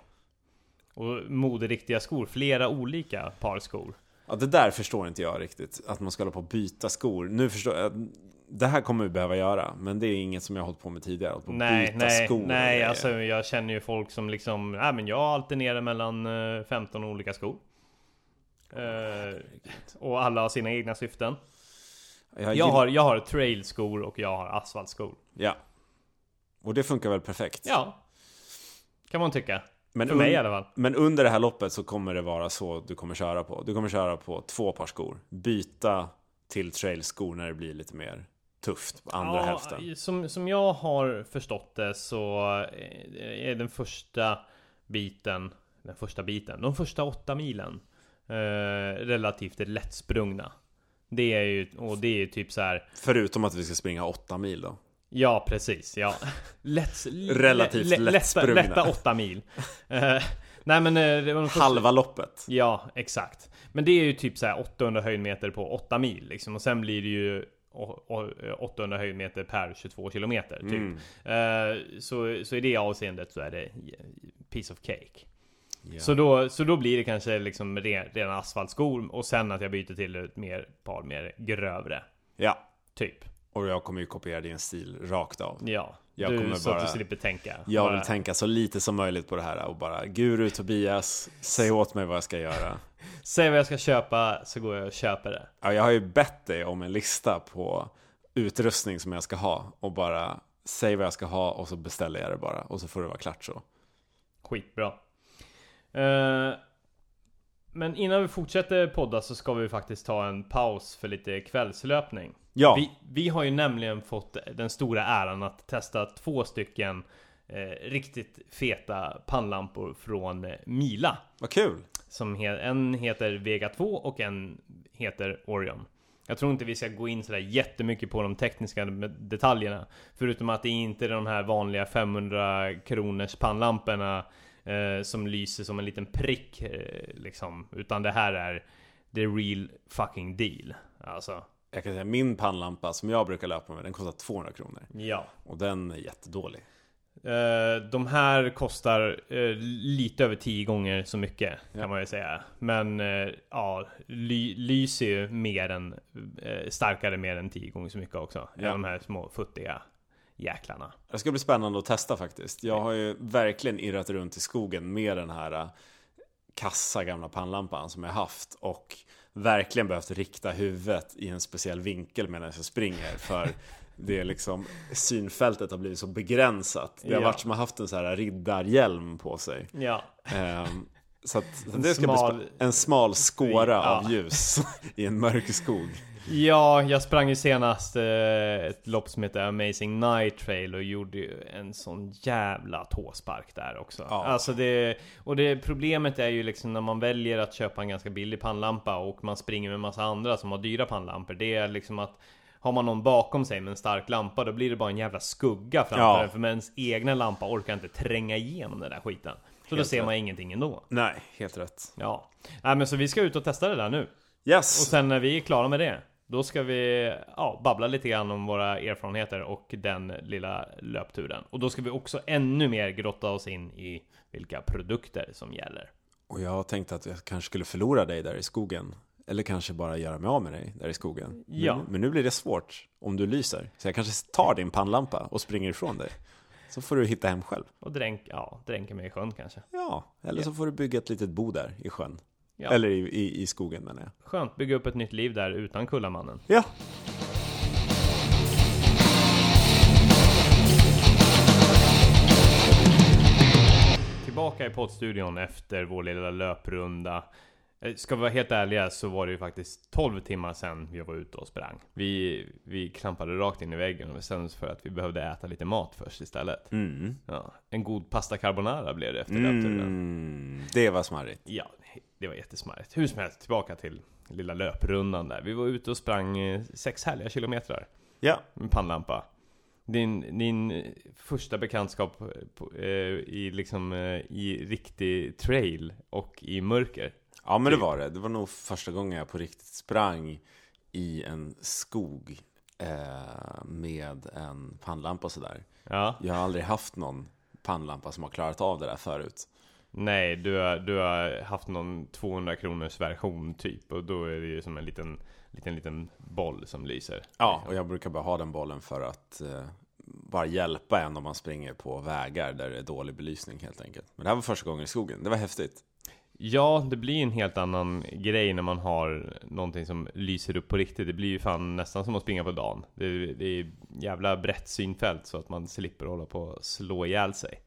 Och moderiktiga skor. Flera olika par skor. Ja, det där förstår inte jag riktigt. Att man ska hålla på och byta skor. Nu förstår jag. Det här kommer vi behöva göra. Men det är inget som jag har hållit på med tidigare. Och Nej, byta nej, skor nej. Alltså jag känner ju folk som liksom... Nej men jag alternerar mellan eh, 15 olika skor. Eh, och alla har sina egna syften. jag, Jag har, jag har trailskor och jag har asfaltskor. Ja. Och det funkar väl perfekt. Ja. Kan man tycka. men, För mig i alla fall. men under det här loppet så kommer det vara så du kommer köra på. Du kommer köra på två par skor. Byta till trailskor när det blir lite mer tufft på andra hälften. Som, som jag har förstått det så eh, är den första biten, den första biten, de första åtta milen eh, relativt lättsprungna. Det är ju, och det är ju typ så här. Förutom att vi ska springa åtta mil då. Ja precis, ja. <laughs> Lätt, Relativt lätta, lättsprungna. lätta åtta mil. <laughs> Eh, nej men eh, det var de första, Halva loppet. Ja, exakt. Men det är ju typ så här 800 höjdmeter på 8 mil liksom. Och sen blir det ju å- å- 800 höjdmeter per 22 kilometer typ. Mm. Eh, så, så i det avseendet så är det piece of cake. Ja. Så, då, så då blir det kanske liksom re, redan asfaltskor och sen att jag byter till ett mer, par mer grövre. ja. Typ. Och jag kommer ju kopiera din stil rakt av. Ja. Jag du, kommer så att bara- du slipper tänka. Jag Bara- vill tänka så lite som möjligt på det här och bara Guru Tobias, säg åt mig vad jag ska göra. <laughs> Säg vad jag ska köpa så går jag och köper det. Ja, jag har ju bett dig om en lista på utrustning som jag ska ha och bara säg vad jag ska ha och så beställer jag det bara och så får det vara klart så. Skitbra. Eh, men innan vi fortsätter podda så ska vi faktiskt ta en paus för lite kvällslöpning. Ja, Vi, vi har ju nämligen fått den stora äran att testa två stycken eh, riktigt feta pannlampor från Mila. vad kul! Som he, en heter Vega 2 och en heter Orion. Jag tror inte vi ska gå in sådär jättemycket på de tekniska detaljerna. Förutom att det inte är de här vanliga 500 kronors pannlamporna eh, som lyser som en liten prick eh, liksom. Utan det här är the real fucking deal. Alltså, Jag kan säga min pannlampa som jag brukar löpa med, den kostar 200 kronor. ja. Och den är jättedålig. Eh, de här kostar eh, lite över 10 gånger så mycket Ja. kan man ju säga. Men eh, ja, ly, lyser ju mer än, starkare mer än 10 gånger så mycket också. Ja. De här små futtiga jäklarna. Det ska bli spännande att testa faktiskt. Jag har ju verkligen irrat runt i skogen med den här kassa gamla pannlampan som jag haft och verkligen behövt rikta huvudet i en speciell vinkel medan jag springer för det är liksom synfältet har blivit så begränsat. Det har Ja. varit som att ha haft en så här riddarhjälm på sig. Ja, Ehm, så att så En det ska bli smal- en smal skåra Ja. av ljus <laughs> i en mörk skog. Ja jag sprang ju senast eh, ett lopp som heter Amazing Night Trail och gjorde ju en sån jävla tåspark där också. Ja. Alltså det, och det problemet är ju liksom när man väljer att köpa en ganska billig pannlampa och man springer med en massa andra som har dyra pannlampor. Det är liksom att har man någon bakom sig med en stark lampa då blir det bara en jävla skugga framför Ja. den. För med ens egna lampa orkar inte tränga igenom den där skiten. Så då Helt ser rätt. man ingenting ändå. Nej, helt rätt. Ja. Nej men så vi ska ut och testa det där nu. Och Yes! sen när vi är klara med det Då ska vi ja, babbla lite grann om våra erfarenheter och den lilla löpturen Och då ska vi också ännu mer grotta oss in i vilka produkter som gäller Och jag tänkte att jag kanske skulle förlora dig där i skogen. Eller kanske bara göra mig av med dig där i skogen. Ja. Men, men nu blir det svårt om du lyser. Så jag kanske tar din pannlampa och springer ifrån dig. Så får du hitta hem själv. Och dränk, ja, dränka mig i sjön kanske Ja, eller Ja. så får du bygga ett litet bo där i sjön. Ja. Eller i, i, i skogen menar jag. Skönt, bygga upp ett nytt liv där utan Kullamannen Ja. Tillbaka i poddstudion efter vår lilla löprunda Ska vi vara helt ärliga så var det ju faktiskt 12 timmar sedan vi var ute och sprang. Vi, vi klampade rakt in i väggen och bestämde oss för att vi behövde äta lite mat först istället. Mm. Ja, en god pasta carbonara blev det efter. Mm. Det var smarrigt. Ja, det var jättesmarrigt. Hur som helst, tillbaka till lilla löprundan där. Vi var ute och sprang eh, sex härliga kilometrar Ja. med pannlampa. Din, din första bekantskap på, eh, i, liksom, eh, i riktig trail och i mörker. Ja men det var det. Det var nog första gången jag på riktigt sprang i en skog eh, med en pannlampa och sådär. Ja, Jag har aldrig haft någon pannlampa som har klarat av det där förut. nej, du har, du har haft någon 200 kronors version typ och då är det ju som en liten, liten, liten boll som lyser. Ja, och jag brukar bara ha den bollen för att eh, bara hjälpa en om man springer på vägar där det är dålig belysning helt enkelt. Men det här var första gången i skogen, det var häftigt. Ja, det blir en helt annan grej när man har någonting som lyser upp på riktigt. Det blir ju fan nästan som att springa på dagen. Det, är- det är jävla brett synfält så att man slipper hålla på och slå ihjäl sig.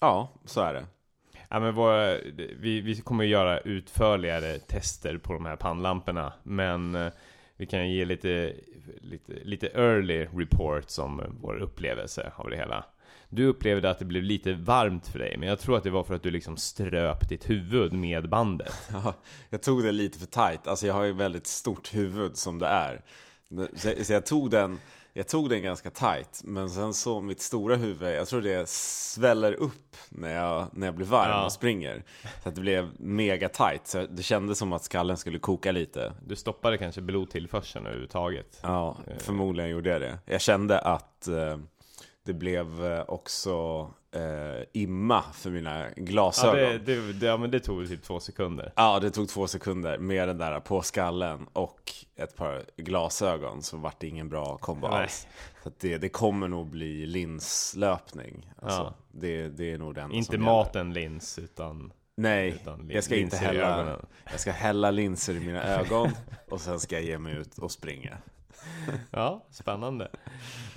Ja, så är det. Ja, men våra, vi, vi kommer att göra utförligare tester på de här pannlamporna. Men eh, vi kan ge lite, lite, lite early reports om vår upplevelse av det hela. Du upplevde att det blev lite varmt för dig, men jag tror att det var för att du liksom ströp ditt huvud med bandet. <laughs> Ja, jag tog det lite för tight. Alltså jag har ju väldigt stort huvud som det är. Så, jag tog den jag tog den ganska tight, men sen så mitt stora huvud, jag tror det sväller upp när jag, när jag blir varm Ja. och springer. Så att det blev mega tight, så det kändes som att skallen skulle koka lite. Du stoppade kanske blodtillförseln överhuvudtaget. Ja, förmodligen gjorde jag det. Jag kände att eh, det blev eh, också eh, imma för mina Ja, glasögon. det, det, det, ja, men det tog typ två sekunder. Ja, det tog två sekunder med den där på skallen och ett par glasögon så vart det ingen bra kombo Nej. alls. Så det, det kommer nog bli linslöpning. Alltså, Ja. det, det är nog det enda Inte som maten lins, utan. Nej, utan jag ska inte hälla, jag ska hälla linser i mina ögon och sen ska jag ge mig ut och springa. <laughs> Ja, spännande.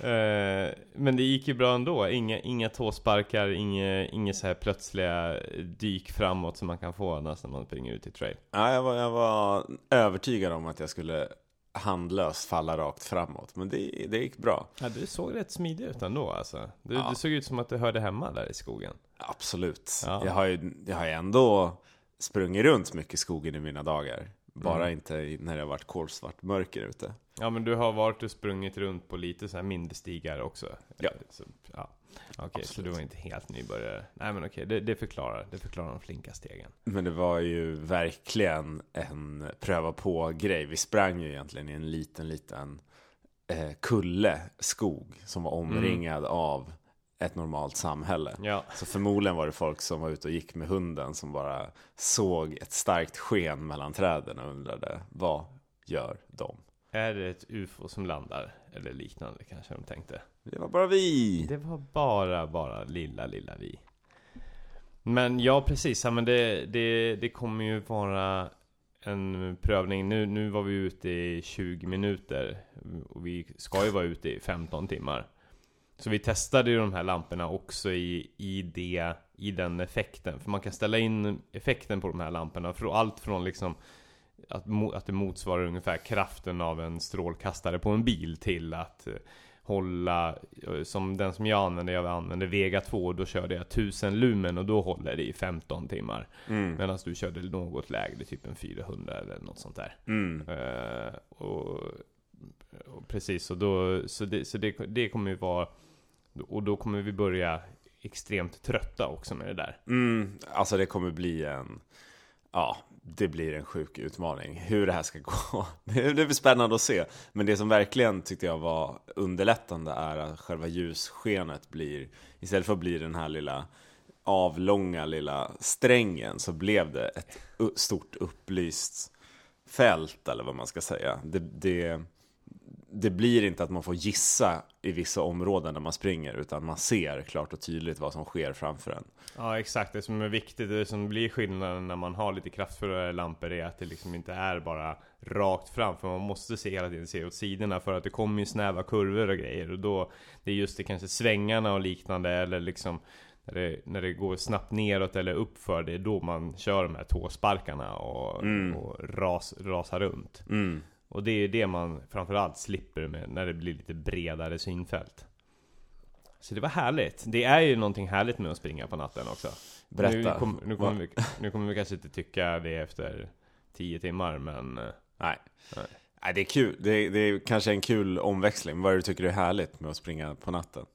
Eh, men det gick ju bra ändå. Inga, inga tåsparkar, inga, inga så här plötsliga dyk framåt som man kan få annars när man springer ut i trail. Ja, jag, var, jag var övertygad om att jag skulle handlöst falla rakt framåt, men det, det gick bra. Ja, du såg rätt smidig ut ändå alltså. Du, Ja. du såg ut som att du hörde hemma där i skogen. Absolut. Ja. Jag, har ju, jag har ju ändå sprungit runt mycket i skogen i mina dagar. Bara Mm. inte när det har varit kolsvart mörker ute. Ja, men du har varit och sprungit runt på lite så här mindre stigar också. Ja. Eh, Så, ja. Okej, så Absolut. du var inte helt nybörjare. Nej men okej, det, det förklarar. Det förklarar de flinka stegen. Men det var ju verkligen en pröva på-grej. Vi sprang ju egentligen i en liten, liten eh, kulle skog som var omringad av ett normalt samhälle. Ja, Så förmodligen var det folk som var ute och gick med hunden som bara såg ett starkt sken mellan träden och undrade vad gör de? är det ett UFO som landar? Eller liknande kanske de tänkte. Det var bara vi! Det var bara, bara lilla, lilla vi. Men ja, precis. Ja, men det, det, det kommer ju vara en prövning. Nu, nu var vi ute i 20 minuter. Och vi ska ju vara ute i 15 timmar. Så vi testade ju de här lamporna också i, i, det, i den effekten. För man kan ställa in effekten på de här lamporna. För allt från liksom att, att det motsvarar ungefär kraften av en strålkastare på en bil till att eh, hålla, eh, som den som jag använde, jag använde Vega 2, då körde jag 1000 lumen och då håller det i 15 timmar. Mm. Medan du körde något lägre, typ en 400 eller något sånt där. Mm. Eh, och, och precis, och då, så, det, så det, det kommer ju vara, och då kommer vi börja extremt trötta också med det där. Mm, alltså det kommer bli en, ja, det blir en sjuk utmaning. Hur det här ska <laughs> gå, det blir spännande att se. Men det som verkligen tyckte jag var underlättande är att själva ljusskenet blir, istället för att bli den här lilla avlånga lilla strängen så blev det ett stort upplyst fält eller vad man ska säga. Det, det, det blir inte att man får gissa i vissa områden där man springer utan man ser klart och tydligt vad som sker framför en. Ja exakt, det som är viktigt, det som blir skillnaden när man har lite kraftfullare lampor är att det liksom inte är bara rakt fram för man måste se hela tiden se åt sidorna för att det kommer ju snäva kurvor och grejer och då Det är just det kanske svängarna och liknande eller liksom när det, när det går snabbt neråt eller uppför, det är då man kör de här tåsparkarna och, Mm. och ras, rasar runt. Mm. Och det är det man framförallt slipper med när det blir lite bredare synfält. Så det var härligt. Det är ju någonting härligt med att springa på natten också. Berätta. Nu, kom, nu, kommer, vi, nu kommer vi kanske inte tycka det efter 10 timmar, men... eh, Nej. Nej. Nej, det är kul. Det är, det är kanske en kul omväxling. Vad är det du tycker är härligt med att springa på natten?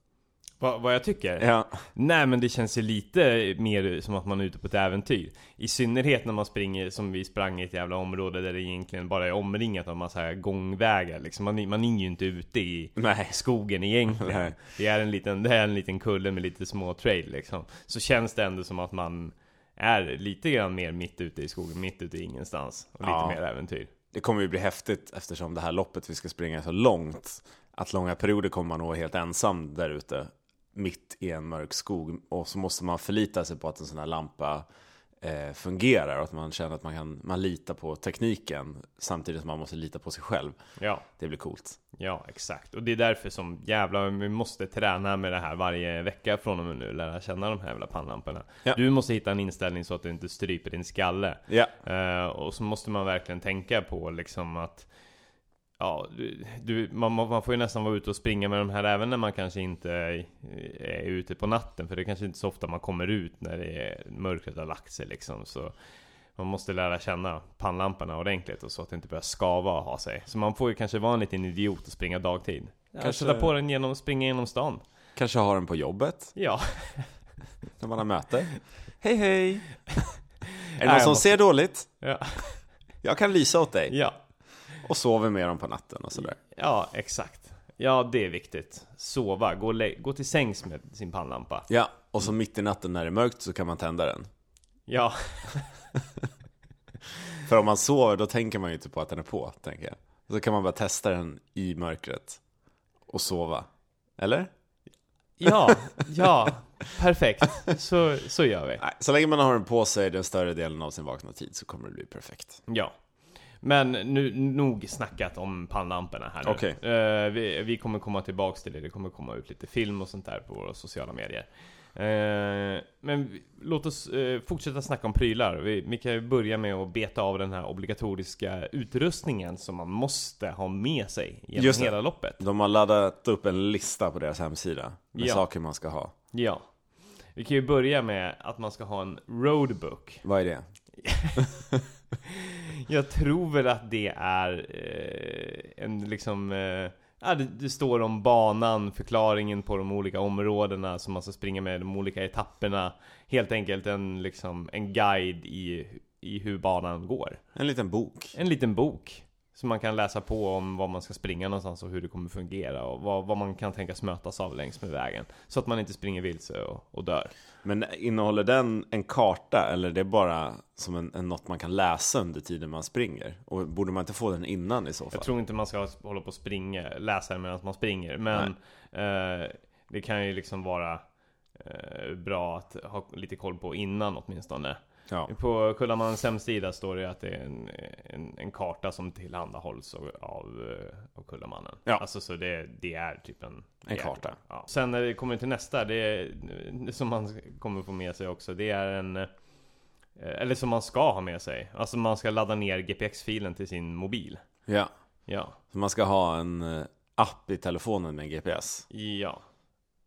Vad, vad jag tycker? Ja. Nej men det känns ju lite mer som att man är ute på ett äventyr I synnerhet när man springer som vi sprang i ett jävla område där det egentligen bara är omringat av massa gångvägar liksom. man, är- man är ju inte ute i Nej. skogen egentligen Nej. det, är en liten, det är en liten kulle med lite små trail liksom Så känns det ändå som att man är lite grann mer mitt ute i skogen, mitt ute i ingenstans Och lite Ja. mer äventyr Det kommer ju bli häftigt eftersom det här loppet vi ska springa är så långt. Att långa perioder kommer man vara helt ensam där ute. Mitt i en mörk skog. Och så måste man förlita sig på att en sån här lampa eh, fungerar. Och att man känner att man kan man litar på tekniken. Samtidigt som man måste lita på sig själv. Ja Det blir coolt. Ja, exakt. Och det är därför som jävla vi måste träna med det här varje vecka från och med nu. Lära känna de här jävla pannlamporna. Ja. Du måste hitta en inställning så att du inte stryper din skalle. Ja. Eh, och så måste man verkligen tänka på liksom att Ja, du, du, man, man får ju nästan vara ute och springa med de här även när man kanske inte är, är ute på natten. För det är kanske inte så ofta man kommer ut när det är, mörkret har lagt sig liksom. Så man måste lära känna pannlamporna ordentligt och så att det inte börjar skava och ha sig. Så man får ju kanske vara en liten idiot och springa dagtid. Kanske Kanske- sätta på den genom, springa genom stan. Kanske ha den på jobbet. Ja. <laughs> När man har möte. Hej hej! <laughs> Är det någon som måste- ser dåligt? Ja. Jag kan lysa åt dig. Ja. Och sover med dem på natten och sådär. Ja, exakt. Ja, det är viktigt. Sova, gå, gå till sängs med sin pannlampa. Ja, och så mitt i natten när det är mörkt så kan man tända den. Ja, <laughs> För om man sover då tänker man ju inte på att den är på, tänker jag. Så kan man bara testa den i mörkret. Och sova. Eller? ja, ja. Perfekt. Så, så gör vi. Nej, så länge man har den på sig den större delen av sin vakna tid så kommer det bli perfekt. Ja. Men nu, nog snackat om pannlamporna här nu. Okej. Eh, vi, vi kommer komma tillbaks till det. Det kommer komma ut lite film och sånt där på våra sociala medier. Eh, men vi, låt oss eh, fortsätta snacka om prylar. Vi, vi kan ju börja med att beta av den här obligatoriska utrustningen som man måste ha med sig genom Just det. hela loppet. De har laddat upp en lista på deras hemsida med Ja. saker man ska ha. Ja. Vi kan ju börja med att man ska ha en roadbook. Vad är det? <laughs> Jag tror väl att det är eh, en liksom eh, Ja, det, det står om banan, förklaringen på de olika områdena som man ska springa med, de olika etapperna. Helt enkelt en, liksom, en guide i, i hur banan går. En liten bok. En liten bok Som man kan läsa på om var man ska springa någonstans och hur det kommer fungera och vad, vad man kan tänkas mötas av längs med vägen Så att man inte springer vilse och, och dör Men innehåller den en karta eller är det bara som en, en något man kan läsa under tiden man springer? Och borde man inte få den innan i så fall? Jag tror inte man ska hålla på och springa, läsa det medan man springer Men eh, det kan ju liksom vara eh, bra att ha lite koll på innan åtminstone Ja. På Kullamans hemsida står det att det är en, en, en karta som tillhandahålls av, av, eh, av Kullamannen Ja. Alltså så det, det är typ en En karta. ja. Sen när det kommer till nästa, det är, som man kommer få med sig också Det är en eh, Eller som man ska ha med sig Alltså man ska ladda ner GPX-filen till sin mobil ja. Ja Så man ska ha en eh, app i telefonen med GPS. Ja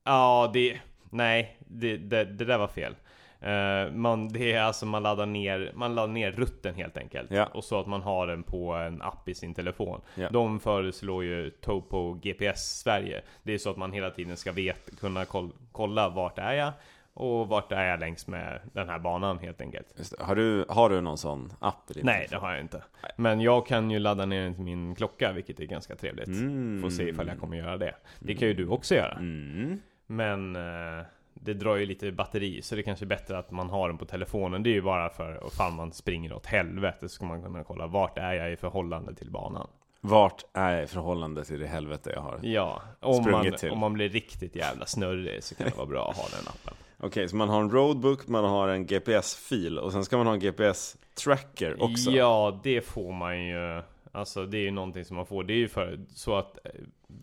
Ja, det... Nej, det, det, det där var fel Eh, man, det är alltså man laddar ner, man laddar ner rutten helt enkelt Ja. Och så att man har den på en app i sin telefon Ja. De föreslår ju Topo GPS Sverige Det är så att man hela tiden ska vet, kunna koll, kolla vart är jag Och vart är jag längs med den här banan helt enkelt det. Har, du, har du någon sån app i din Nej, det telefon? har jag inte Men jag kan ju ladda ner den till min klocka vilket är ganska trevligt Mm. Får se ifall jag kommer göra det Det kan ju du också göra Mm. Men eh, det drar ju lite batteri så det är kanske är bättre att man har den på telefonen Det är ju bara för ifall man springer åt helvete så ska man kunna kolla vart är jag i förhållande till banan Vart är jag i förhållande till det helvete jag har? Ja, om man, till. om man blir riktigt jävla snurrig så kan det vara bra att ha den appen <laughs> Okej, så man har en roadbook, man har en GPS-fil och sen ska man ha en GPS-tracker också. Ja, det får man ju Alltså det är ju någonting som man får Det är ju för så att eh,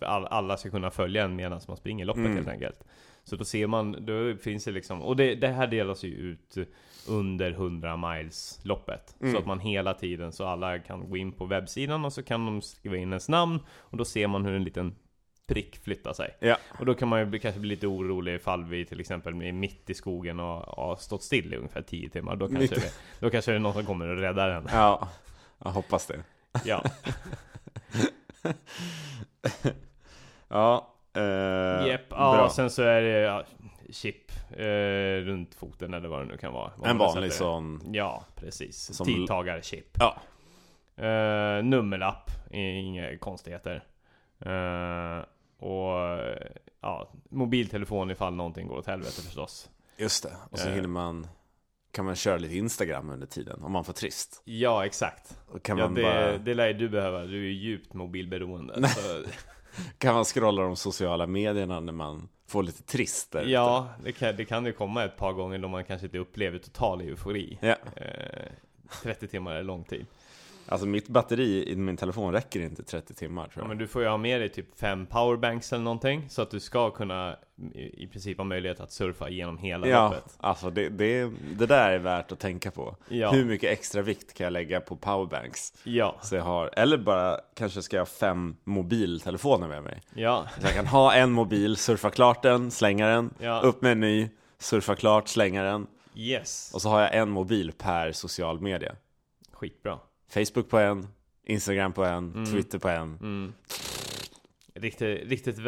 all, alla ska kunna följa en medan man springer loppet Mm. helt enkelt Så då ser man, då finns det liksom, och det, det här delas ju ut under 100 miles loppet. Mm. Så att man hela tiden, så alla kan gå in på webbsidan och så kan de skriva in ens namn och då ser man hur en liten prick flyttar sig. Ja. Och då kan man ju bli, kanske bli lite orolig ifall vi till exempel är mitt i skogen och har stått still i ungefär 10 timmar. Då kanske, det, då kanske det är någon som kommer och räddar en. Ja, jag hoppas det. Ja, <laughs> Ja. Eh, Jepp, ja, sen så är det ja, chip eh, runt foten eller vad det nu kan vara. En vanlig sån. Ja, precis. Som- Tidtagarchip. Ja. Eh, nummerlapp, inga konstigheter. Eh, och ja, mobiltelefon ifall någonting går åt helvete förstås. Just det. Och så Eh. hinner man kan man köra lite Instagram under tiden om man får trist. Ja, exakt. Kan Ja, man det, bara det lär ju du behöva. Du är ju djupt mobilberoende. <laughs> Kan man scrolla de sociala medierna när man får lite trist där ja, det kan, det kan ju komma ett par gånger då man kanske inte upplever total eufori. Ja. Eh, 30 timmar är lång tid. Alltså mitt batteri i min telefon räcker inte 30 timmar tror Ja, jag. men du får ju ha med dig typ fem powerbanks eller någonting Så att du ska kunna i, i princip ha möjlighet att surfa genom hela Ja, loppet alltså det, det, det där är värt att tänka på. Ja. Hur mycket extra vikt kan jag lägga på powerbanks? Ja, Så jag har, eller bara kanske ska jag ha fem mobiltelefoner med mig. ja, Så jag kan ha en mobil, surfa klart den, slänga den, Ja. upp med en ny, surfa klart, slänga den. yes Och så har jag en mobil per social media. Skitbra Facebook på en, Instagram på en, Mm. Twitter på en. mm. Riktigt, riktigt,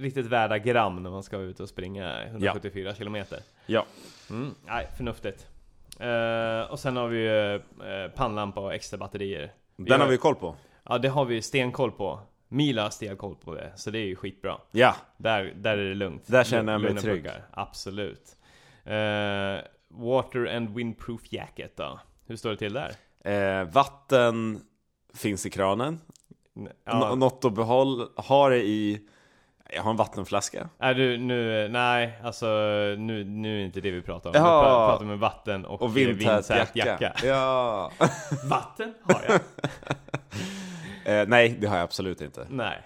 riktigt värda gram när man ska ut och springa 174 kilometer Ja, mm. Nej, förnuftigt Eh, Och sen har vi ju uh, pannlampa och extra batterier Vi den har vi koll på. Ja, det har vi stenkoll på Mila har stenkoll på det, så det är ju skitbra Ja, Där, där är det lugnt. Där känner jag mig Lugna trygg. puckar. Absolut. Eh, water and windproof jacket då? Hur står det till där? Eh, vatten finns i kranen. N- Ja, Något att behålla, ha det i, jag har en vattenflaska. är du nu, nej alltså nu, nu är inte det vi pratar om. Ja. Vi pra- pratar om vatten och, Och vindtät vindtät jacka. Ja. <laughs> Vatten har jag. <laughs> eh, nej, det har jag absolut inte. nej,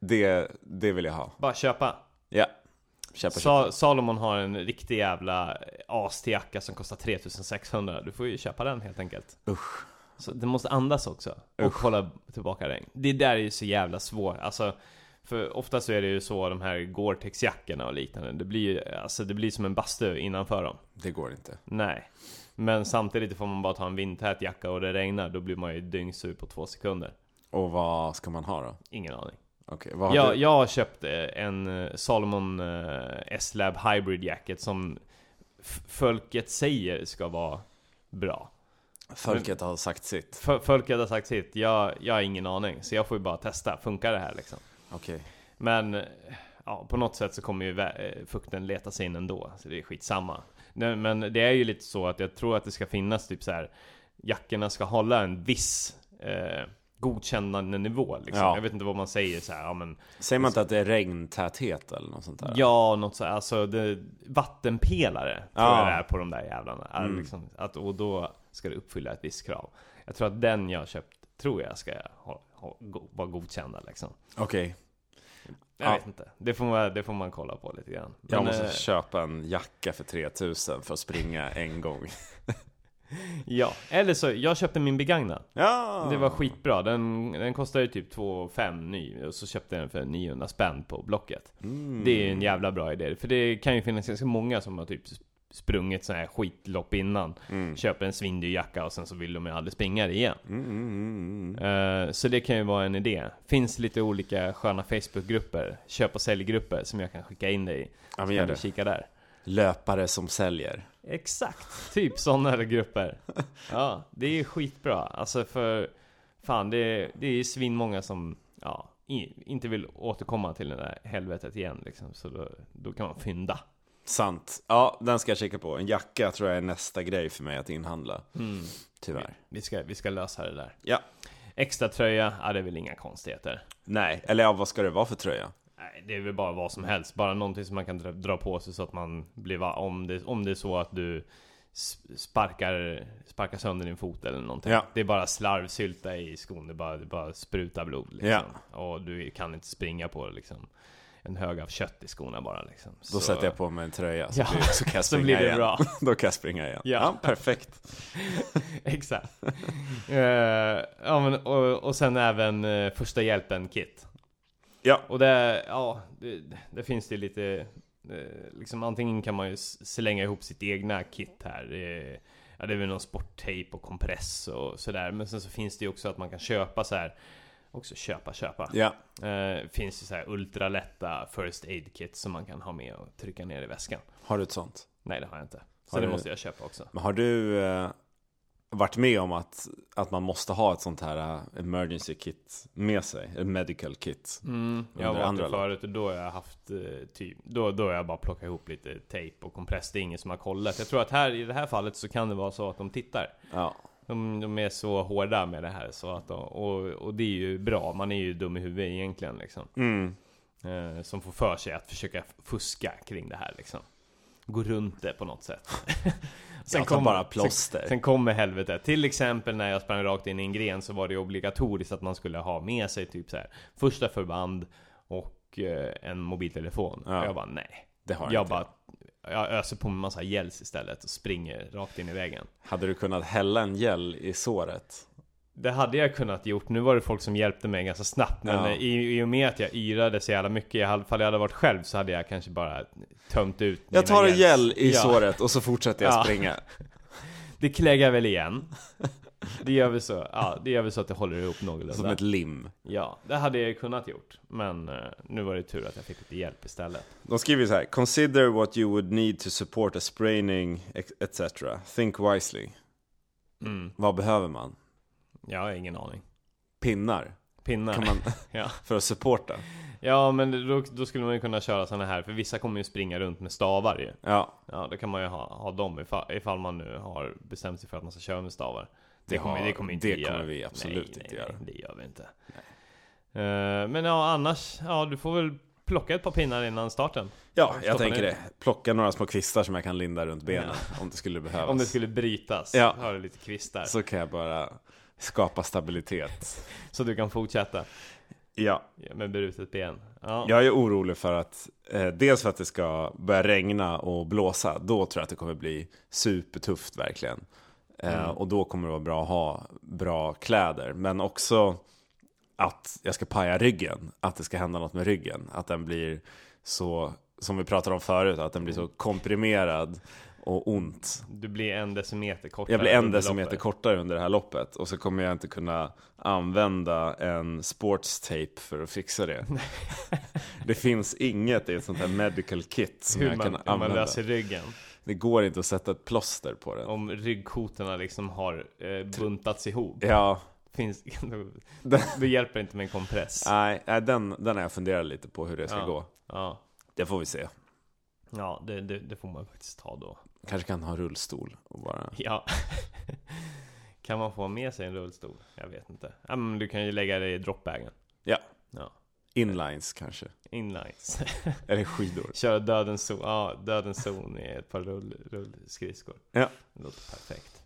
Det, det vill jag ha. bara köpa. Ja. Köpa, köpa. Sa- Salomon har en riktig jävla as till jacka som kostar 3600. Du får ju köpa den helt enkelt. Usch. Så det måste andas också. Och Usch. hålla tillbaka regn. Det där är ju så jävla svårt. Alltså, för ofta så är det ju så de här Gore-Tex jackorna och liknande. Det blir ju, alltså det blir som en bastu innanför dem. Det går inte. Nej. Men samtidigt får man bara ta en vindtät jacka och det regnar, då blir man ju dyngsur på två sekunder. Och vad ska man ha då? Ingen aning. Okej, vad har Jag, du? jag har köpt eh, en eh, Salomon eh, S-Lab Hybrid Jacket som folket säger ska vara bra. Folket har sagt sitt. F- folket har sagt sitt, jag, jag har ingen aning. Så jag får ju bara testa, funkar det här liksom? Okej. Men eh, ja, på något sätt så kommer ju fukten leta sig in ändå, så det är skitsamma. Men det är ju lite så att jag tror att det ska finnas typ så här jackorna ska hålla en viss eh, godkännande nivå liksom. Ja. Jag vet inte vad man säger så här, ja men Säger man inte att det är regntäthet eller något sånt där? Ja, något så här, alltså det, vattenpelare tror Ja. jag det är på de där jävlarna. Mm. Liksom, att, och då ska det uppfylla ett visst krav. Jag tror att den jag köpt, tror jag ska ha, ha, go, vara godkända liksom. Okej. Jag Ja. vet inte. Det får, man, det får man kolla på lite grann. Jag Men, måste eh, köpa en jacka för 3000 för att springa en gång. Ja, eller så, jag köpte min begagnad. Ja! Det var skitbra. Den, den kostade ju typ 2 5 ny och så köpte jag den för 900 spänn på Blocket. Mm. Det är ju en jävla bra idé. För det kan ju finnas ganska många som har typ sprungit så här skitlopp innan. Mm. Köper en svindyr jacka och sen så vill de ju aldrig springa det igen. Mm. Eh, så det kan ju vara en idé. Finns lite olika sköna Facebookgrupper, köp och säljgrupper som jag kan skicka in dig i. Ja, Så kan du kika där. Löpare som säljer. Exakt, <laughs> typ sådana grupper. Ja, det är skitbra. Alltså för fan, det, det är svinmånga som ja, inte vill återkomma till det där helvetet igen liksom. Så då, då kan man fynda. Sant. Ja, den ska jag kika på. En jacka tror jag är nästa grej för mig att inhandla. Mm. Tyvärr. Vi ska, vi ska lösa det där. Ja. Extra tröja, ja det är väl inga konstigheter. Nej, eller ja, vad ska det vara för tröja? Nej, det är väl bara vad som helst. Bara någonting som man kan dra, dra på sig så att man blir va- om det, om det är så att du sparkar, sparkar sönder din fot eller någonting. Ja. Det är bara slarvsylta i skon. Det bara, det bara sprutar blod liksom. Och du kan inte springa på det liksom. en hög av kött i skorna bara liksom. Då Så- sätter jag på mig en tröja så, Ja, blir, så kan jag <laughs> så springa blir det igen. bra. <laughs> Då kan jag springa igen. Ja. Ja, perfekt. <laughs> Exakt. Eh, ja, men, och, och sen även uh, första hjälpen-kit. Ja. Och det, ja, det, det finns det lite, eh, liksom antingen kan man ju slänga ihop sitt egna kit här. Ja, det är väl någon sporttejp och kompress och sådär. Men sen så finns det ju också att man kan köpa så här. Också köpa, köpa. Ja, Eh, finns ju så här ultralätta First Aid Kit som man kan ha med och trycka ner i väskan. har du ett sånt? Nej, det har jag inte. Så Har det du- måste jag köpa också. Men har du eh, varit med om att, att man måste ha ett sånt här eh, emergency kit med sig? Ett medical kit? Mm, jag har varit det förut och då har jag haft eh, typ då, då har jag bara plockat ihop lite tejp och kompress. Det är ingen som har kollat. Jag tror att här i det här fallet så kan det vara så att de tittar. Ja, De, de är så hårda med det här så att de, och, och det är ju bra. Man är ju dum i huvudet egentligen liksom. mm. Eh, som får för sig att försöka fuska kring det här liksom. Gå runt det på något sätt. <laughs> jag tar bara plåster. Sen, sen kommer helvetet. Till exempel när jag sprang rakt in i en gren så var det obligatoriskt att man skulle ha med sig typ så här första förband och eh, en mobiltelefon. Ja. Och jag bara nej. det har jag, Jag inte. bara jag öser på med massa gels istället och springer rakt in i väggen. Hade du kunnat hälla en gel i såret? Det hade jag kunnat gjort. Nu var det folk som hjälpte mig ganska snabbt. Men Ja. i, i och med att jag yrade så jävla mycket, i alla fall jag hade varit själv så hade jag kanske bara tömt ut Jag tar en gel i Ja. såret och så fortsätter jag Ja. springa. <laughs> Det kläggar väl igen. Det gör väl så, ja, det gör väl så att det håller ihop någorlunda. Som ett lim. Ja, det hade jag kunnat gjort. Men eh, nu var det tur att jag fick lite hjälp istället. De skriver så här. Consider what you would need to support a spraining etc. Think wisely. Mm. Vad behöver man? Jag har ingen aning. Pinnar? Pinnar. Kan man, <laughs> Ja. för att supporta? ja, men då, då skulle man ju kunna köra såna här. För vissa kommer ju springa runt med stavar ju. Ja, Ja, då kan man ju ha, ha dem ifall, ifall man nu har bestämt sig för att man ska köra med stavar. Det, Det kommer, det kommer inte det vi kommer vi absolut nej, inte nej, göra. Nej, det gör vi inte. Eh, men ja, annars, ja du får väl plocka ett par pinnar innan starten. ja Stoppa jag tänker ner. det. Plocka några små kvistar som jag kan linda runt benen om det skulle behövas. Om det skulle brytas, Ja. har du lite kvistar. Så kan jag bara skapa stabilitet. du kan fortsätta Ja, med brutet ben. Ja. jag är orolig för att eh, dels för att det ska börja regna och blåsa. Då tror jag att det kommer bli supertufft verkligen. Eh, Mm. Och då kommer det vara bra att ha bra kläder. Men också att jag ska paja ryggen. Att det ska hända något med ryggen. Att den blir så, som vi pratade om förut, att den blir så komprimerad och ont. Du blir en decimeter kortare. Jag blir en decimeter loppet. kortare under det här loppet och så kommer jag inte kunna använda en sportstape för att fixa det. <laughs> det finns inget i ett sånt här medical kit som Hur jag man, kan hur man använda. löser ryggen. Det går inte att sätta ett plåster på den. Om ryggkotorna liksom har eh, buntats ihop. Ja, Finns, <laughs> då, hjälper inte med en kompress. nej, nej den, den har jag funderat lite på hur det ska Ja. gå. Ja, Det får vi se. ja det, det, det får man faktiskt ta då. Kanske kan ha rullstol och bara... Ja. <laughs> kan man få med sig en rullstol? Jag vet inte. Ja, men du kan ju lägga det i dropbagen. Ja. Ja. Inlines kanske. Inlines. <laughs> Eller skidor. Köra dödens zon, ja, dödens zon i ett par rull, rullskridskor. Ja. Det låter perfekt.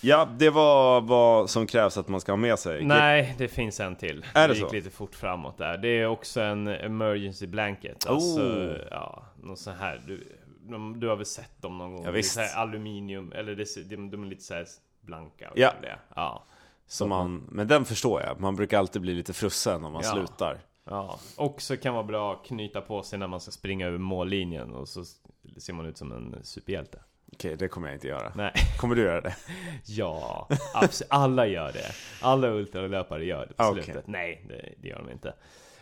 Ja, det var vad som krävs att man ska ha med sig. Nej, det finns en till. Är det gick så? lite fort framåt där. Det är också en emergency blanket. Alltså, ja, någon sån här. Du, de, du har väl sett dem någon gång? Ja, visst. Det är så här aluminium, eller det, de, de är lite så här blanka. och Ja. det. ja. Som man, men den förstår jag. Man brukar alltid bli lite frusen om man Ja. slutar. Ja, också kan vara bra att knyta på sig när man ska springa över mållinjen och så ser man ut som en superhjälte. Okej, det kommer jag inte göra. Nej, Kommer du göra det? <laughs> ja, absolut. Alla gör det. Alla ultralöpare gör det på Okej. slutet. Nej, det, det gör de inte.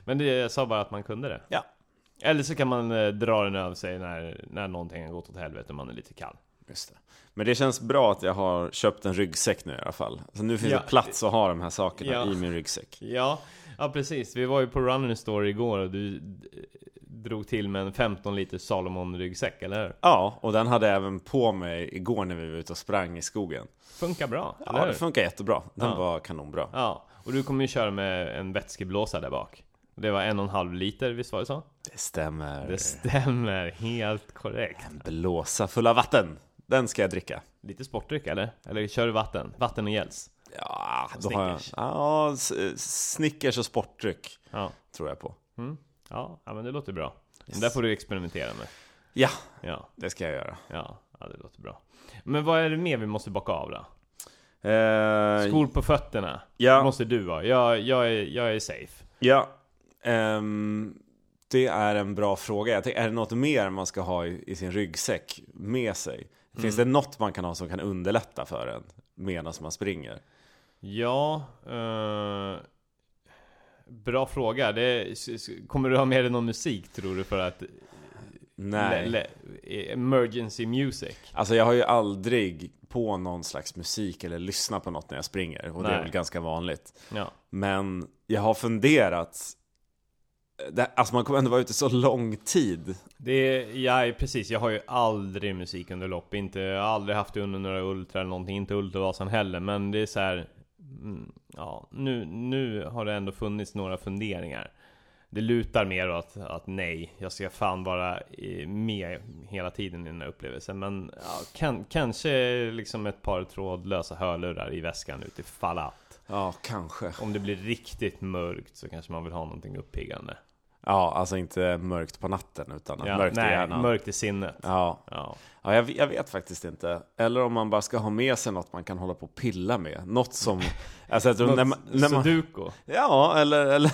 Men det, jag sa bara att man kunde det. Ja. Eller så kan man eh, dra den över sig när, när någonting har gått åt helvete och man är lite kall. Just det. Men det känns bra att jag har köpt en ryggsäck nu i alla fall. Så nu finns Ja. det plats att ha de här sakerna Ja. i min ryggsäck. Ja, ja precis. Vi var ju på Running Store igår och du d- drog till med en 15 liter Salomon-ryggsäck, eller hur? Ja, och den hade jag även på mig igår när vi var ute och sprang i skogen. Funkar bra, eller Ja, hur? det funkar jättebra. Den Ja. var kanonbra. Ja, och du kommer ju köra med en vätskeblåsa där bak. Det var en och en halv liter, visst var det så? Det stämmer. Det stämmer, helt korrekt. En blåsa full av vatten. Den ska jag dricka. Lite sportdryck eller? Eller kör du vatten? Vatten och gels? Ja, då har jag... Ja, Snickers och sportdryck Ja. tror jag på. Mm. Ja, men det låter bra. Yes. Där får du experimentera med. Ja, Ja, det ska jag göra. ja, ja det låter bra. Men vad är det mer vi måste bocka av då? Eh, Skor på fötterna. ja, Måste du vara. Jag, jag, är, jag är safe. ja. Ehm, det är en bra fråga. Tänker, är det något mer man ska ha i, i sin ryggsäck med sig? Finns det något man kan ha som kan underlätta för en medan man springer? Ja, eh, bra fråga. Det, kommer du ha med dig någon musik tror du för att Nej. le- le- emergency music? Alltså jag har ju aldrig på någon slags musik eller lyssnat på något när jag springer. Och det är Nej. väl ganska vanligt. Ja, Men jag har funderat. Det, alltså man kommer ändå vara ute så lång tid. det är, ja, precis. Jag har ju aldrig musik under lopp. Inte, jag har aldrig haft det under några Ultra eller någonting. Inte Ultravasan heller. Men det är så här. Mm, ja, nu, nu har det ändå funnits några funderingar. Det lutar mer åt att nej, jag ska fan vara med hela tiden i den här upplevelsen. Men ja, kan, kanske liksom ett par trådlösa hörlurar i väskan utifall att. Ja, kanske. Om det blir riktigt mörkt så kanske man vill ha någonting uppiggande. Ja, alltså inte mörkt på natten utan Ja, mörkt i nej, hjärnan. mörkt i sinnet. Ja, Ja. ja jag, jag vet faktiskt inte. Eller om man bara ska ha med sig något man kan hålla på och pilla med. Något som... <laughs> Alltså tror när man, när man, Sudoku. Ja, eller... eller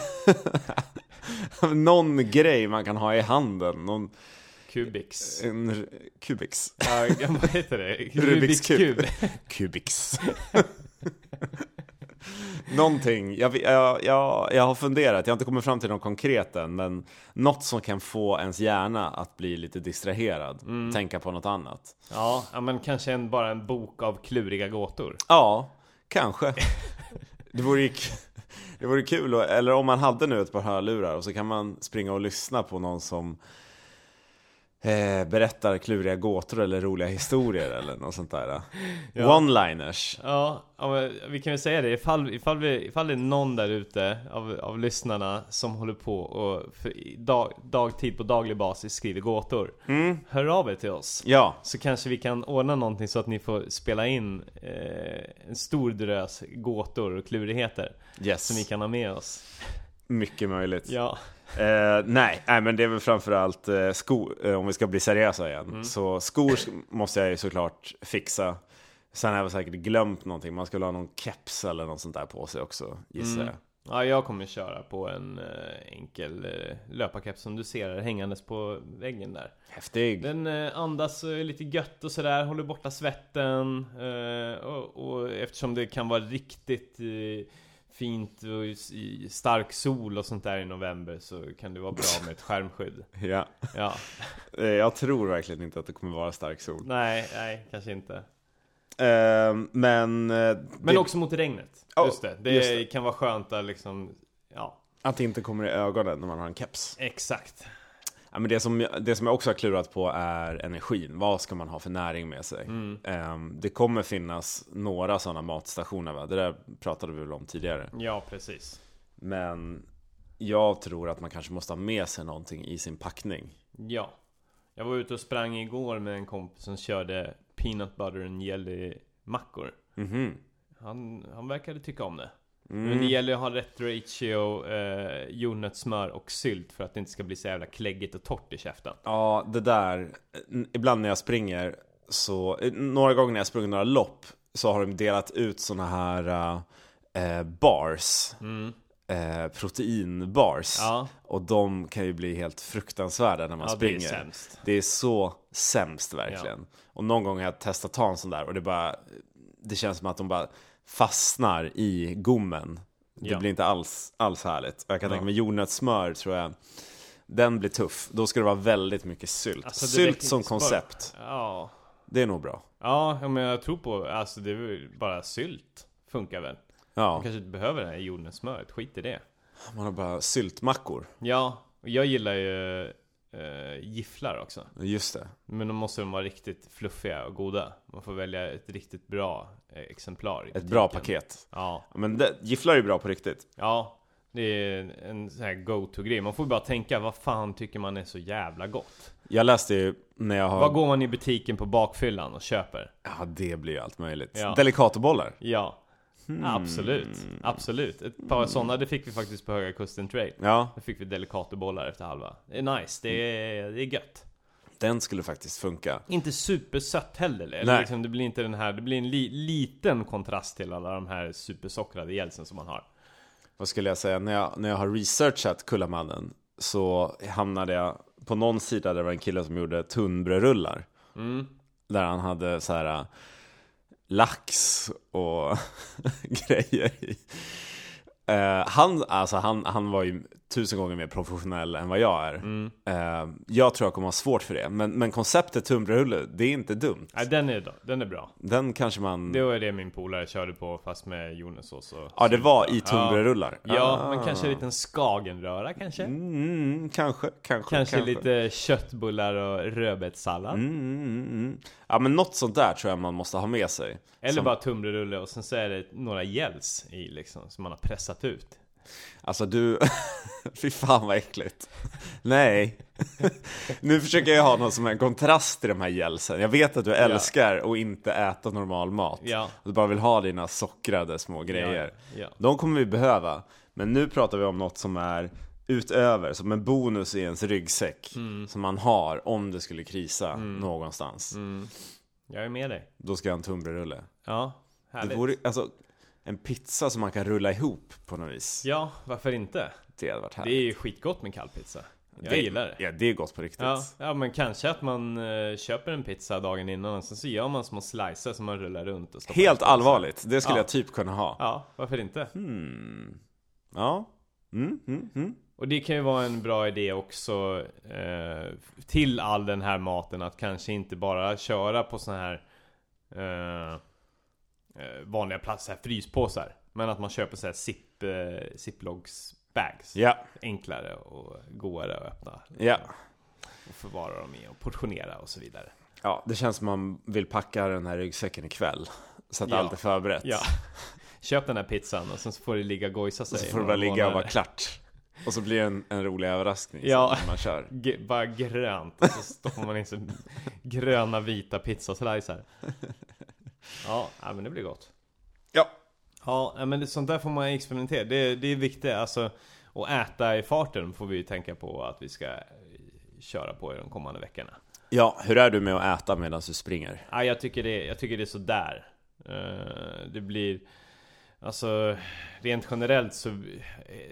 <laughs> någon grej man kan ha i handen. Någon... Kubix. En Kubix. Ja, vad heter det? <laughs> Rubiks kub. Kubix. Någonting, jag, jag, jag, jag har funderat, jag har inte kommit fram till något konkret än, men något som kan få ens hjärna att bli lite distraherad, Mm. tänka på något annat. Ja, men kanske en, bara en bok av kluriga gåtor. Ja, kanske. Det vore ju det vore kul, eller om man hade nu ett par hörlurar och så kan man springa och lyssna på någon som eh, berättar kluriga gåtor eller roliga historier <laughs> eller något sånt där. Ja. One-liners. Ja, vi kan väl säga det. Ifall, ifall, vi, ifall det är någon där ute av, av lyssnarna som håller på och dag, dagtid på daglig basis skriver gåtor. Mm. Hör av er till oss. Ja, Så kanske vi kan ordna någonting så att ni får spela in eh, en stor drös gåtor och klurigheter. yes. Som vi kan ha med oss. Mycket möjligt. Ja, Eh, nej, nej, men det är väl framförallt eh, skor, eh, om vi ska bli seriösa igen. Mm. Så skor sk- måste jag ju såklart fixa. Sen har jag väl säkert glömt någonting. Man skulle ha någon keps eller något sånt där på sig också, gissar Mm. jag. ja jag kommer köra på en eh, enkel eh, löparkeps som du ser hängandes på väggen där. Häftig. Den eh, andas lite gött och sådär, håller borta svetten och, och eftersom det kan vara riktigt fint och i- stark sol och sånt där i november så kan det vara bra med ett <laughs> skärmskydd. Ja. Ja, <laughs> Eh, jag tror verkligen inte att det kommer vara stark sol. nej, nej, kanske inte. Eh, men eh, Men det, också mot regnet. Ja, just det. Det, just det. kan vara skönt att liksom, ja, att det inte kommer i ögonen när man har en keps. exakt. Ja, men det, som, det som jag också har klurat på är energin. Vad ska man ha för näring med sig? Mm. Ehm, det kommer finnas några sådana matstationer, va? det där pratade vi väl om tidigare. Ja, precis. Men jag tror att man kanske måste ha med sig någonting i sin packning. Ja. Jag var ute och sprang igår med en kompis som körde peanut butter and jelly mackor. Mhm. Han, han verkade tycka om det. Mm. Men det gäller att ha rätt ratio eh, jordnötssmör och sylt för att det inte ska bli så jävla kläggigt och torrt i käften. Ja, det där. n- Ibland när jag springer så, eh, några gånger när jag sprungit några lopp så har de delat ut såna här eh, bars. Mm. Eh, proteinbars. Ja, Och de kan ju bli helt fruktansvärda när man ja det är springer. sämst. Det är så sämst verkligen. Och någon gång har jag testat att ta en sån där och det bara Det känns som att de bara fastnar i gommen. Det Ja. blir inte alls, alls härligt. Jag kan Ja. tänka mig jordnötssmör tror jag Den blir tuff. Då ska det vara väldigt mycket sylt. Alltså, sylt som koncept. Ja. Det är nog bra. Ja, men jag tror på, alltså det är bara sylt funkar väl. Man Ja, kanske inte behöver det här jordnötssmöret, skit i det. man har bara syltmackor. Ja, och jag gillar ju eh, gifflar också. Just det. Men då måste de vara riktigt fluffiga och goda. Man får välja ett riktigt bra eh, exemplar. Ett bra paket. Ja, Men det, gifflar är bra på riktigt. ja. Det är en sån här go-to-grej. Man får bara tänka, vad fan tycker man är så jävla gott? Jag läste ju när jag har... Vad går man i butiken på bakfyllan och köper? Ja, det blir ju allt möjligt. Ja. Delicatobollar. Ja. Absolut, absolut. Ett par sådana, det fick vi faktiskt på Höga Kusten Trail. Ja, Då fick vi Delicatobollar efter halva. Det är nice, det är, det är gött. den skulle faktiskt funka. Inte supersött heller. Eller Nej. liksom, det blir inte den här, det blir en li, liten kontrast till alla de här supersockrade gälsen som man har. Vad skulle jag säga? När jag, när jag har researchat Kullamannen så hamnade jag på någon sida där det var en kille som gjorde tunnbrödrullar. Mm. Där han hade så här lax och <laughs> grejer i. Uh, han, alltså han, han var ju tusen gånger mer professionell än vad jag är. Mm. Eh, jag tror jag kommer ha svårt för det. Men, men konceptet tunnbrödsrulle, det är inte dumt. Nej, den är, den är bra. Den kanske man... Det var det min polare körde på fast med jordnötssås och Ja, det var i tunnbrödsrullar. Ja, Ah. men kanske en liten skagenröra kanske? Mm, kanske, kanske, Kanske lite köttbullar och rödbetssallad? Mm, mm, mm, mm. Ja men något sånt där tror jag man måste ha med sig. Eller Som- bara tunnbrödsrulle och sen så är det några gels i liksom, som man har pressat ut. Alltså du, <laughs> fy fan vad äckligt. Nej. <laughs> nu försöker jag ha någon som är en kontrast till de här gelsen. Jag vet att du älskar att inte äta normal mat. Ja. Du bara vill ha dina sockrade små grejer. Ja, De kommer vi behöva. Men nu pratar vi om något som är utöver, som en bonus i ens ryggsäck. Mm. Som man har om det skulle krisa någonstans. Mm. Jag är med dig. Då ska jag ha en tunnbrödsrulle. Ja, Det härligt. vore, alltså, en pizza som man kan rulla ihop på något vis. Ja, varför inte? Det hade varit Det härligt. är ju skitgott med kall pizza. Jag det, gillar det. Ja, det är gott på riktigt. Ja, ja, men kanske att man eh, köper en pizza dagen innan och sen så gör man små slicer som man rullar runt och Helt allvarligt, det skulle Ja. jag typ kunna ha. Ja, varför inte? Hmm. Ja. Mm, mm, mm. Och det kan ju vara en bra idé också eh, till all den här maten att kanske inte bara köra på såna här eh, vanliga plats, så här fryspåsar. Men att man köper så här zip, eh, ziplogs bags. Ja, Enklare och godare att öppna. ja. Och förvara dem i och portionera och så vidare. Ja, det känns som man vill packa den här ryggsäcken ikväll. Så att Ja. allt är förberett. Ja. <laughs> Köp den här pizzan och sen så får det ligga och gojsa sig. Och så får det bara ligga och vara klart. Och så blir det en, en rolig överraskning Ja. när man kör. <laughs> G- bara grönt och så stoppar man in så <laughs> gröna vita pizzaslicer. Ja, ja, men det blir gott. Ja. Ja, men det, sånt där får man experimentera. Det, det är viktigt, alltså. Och äta i farten får vi ju tänka på att vi ska eh, köra på i de kommande veckorna. Ja, hur är du med att äta medan du springer? Ja, jag tycker det, jag tycker det är sådär. Uh, det blir... Alltså, rent generellt så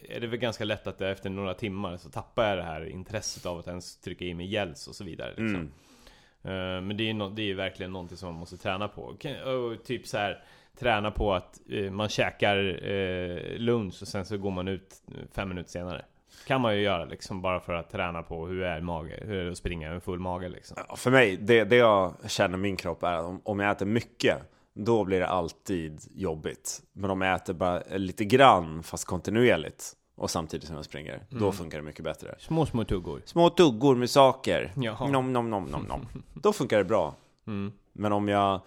är det väl ganska lätt att efter några timmar så tappar jag det här intresset av att ens trycka i mig gels och så vidare. Liksom. Mm. Eh, men det är ju no- det är verkligen någonting som man måste träna på. Och typ så här träna på att eh, man käkar eh, lunch och sen så går man ut fem minuter senare. Kan man ju göra liksom bara för att träna på hur är mage, hur är det att springa med full mage liksom. För mig, det, det jag känner i min kropp är att om, om jag äter mycket, då blir det alltid jobbigt. Men om jag äter bara lite grann, fast kontinuerligt, och samtidigt som jag springer, då funkar det mycket bättre. Små små tuggor. Små tuggor med saker, Jaha. nom, nom, nom, nom, nom. <laughs> Då funkar det bra. Mm. Men om jag,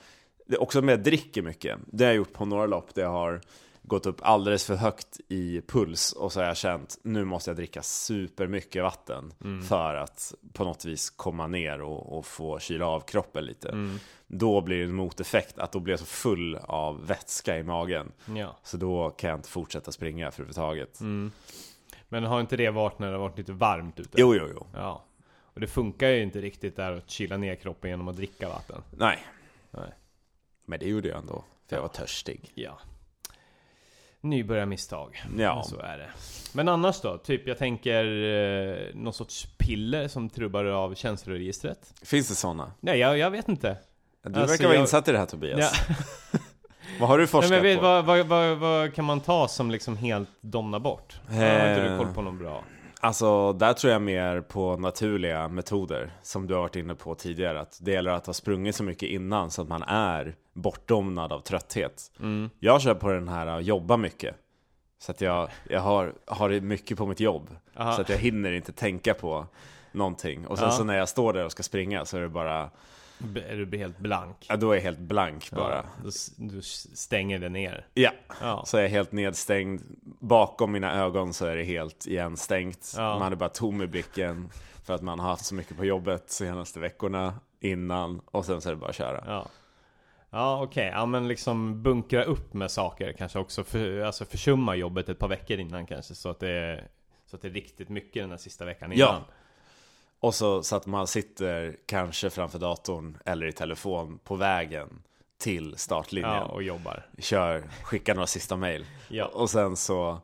det är också om jag dricker mycket, det har jag gjort på några lopp, där jag har gått upp alldeles för högt i puls och så har jag känt, nu måste jag dricka supermycket vatten för att på något vis komma ner och, och få kyla av kroppen lite. Mm. Då blir det en moteffekt, att då blir jag så full av vätska i magen. Ja. Så då kan jag inte fortsätta springa för överhuvudtaget. Mm. Men har inte det varit när det har varit lite varmt ute? Jo, jo, jo. Ja. Och det funkar ju inte riktigt där att kyla ner kroppen genom att dricka vatten. Nej. Nej. Men det gjorde jag ändå, för jag var törstig. Ja. Nybörjarmisstag. Ja. Så är det. Men annars då? Typ jag tänker eh, någon sorts piller som trubbar av känsloregistret? Finns det sådana? Nej, jag, jag vet inte. Du Alltså, verkar vara jag- insatt i det här Tobias. Ja. <laughs> Vad har du Nej, forskat men vet, på? vad, vad, vad, vad kan man ta som liksom helt domnar bort? Jag har inte du Eh. koll på någon bra? Alltså, där tror jag mer på naturliga metoder, som du har varit inne på tidigare. Att det gäller att ha sprungit så mycket innan så att man är bortdomnad av trötthet. Mm. Jag kör på den här att jobba mycket. Så att jag, jag har, har mycket på mitt jobb. Aha. Så att jag hinner inte tänka på någonting. Och sen Ja. så när jag står där och ska springa så är det bara, Är du helt blank? ja, då är jag helt blank bara. Ja, du, stänger det ner. Ja, Ja. så är jag helt nedstängd. Bakom mina ögon så är det helt igenstängt. Ja. Man är bara tom i blicken. För att man har haft så mycket på jobbet senaste veckorna innan. Och sen så är det bara att köra. Ja. Ja okej, ja men liksom bunkra upp med saker kanske också för, Alltså försumma jobbet ett par veckor innan kanske så att det är Så att det är riktigt mycket den här sista veckan innan Ja. Och så, så att man sitter kanske framför datorn eller i telefon på vägen till startlinjen. Ja, och jobbar Kör, skickar några sista mail. Ja. Och sen så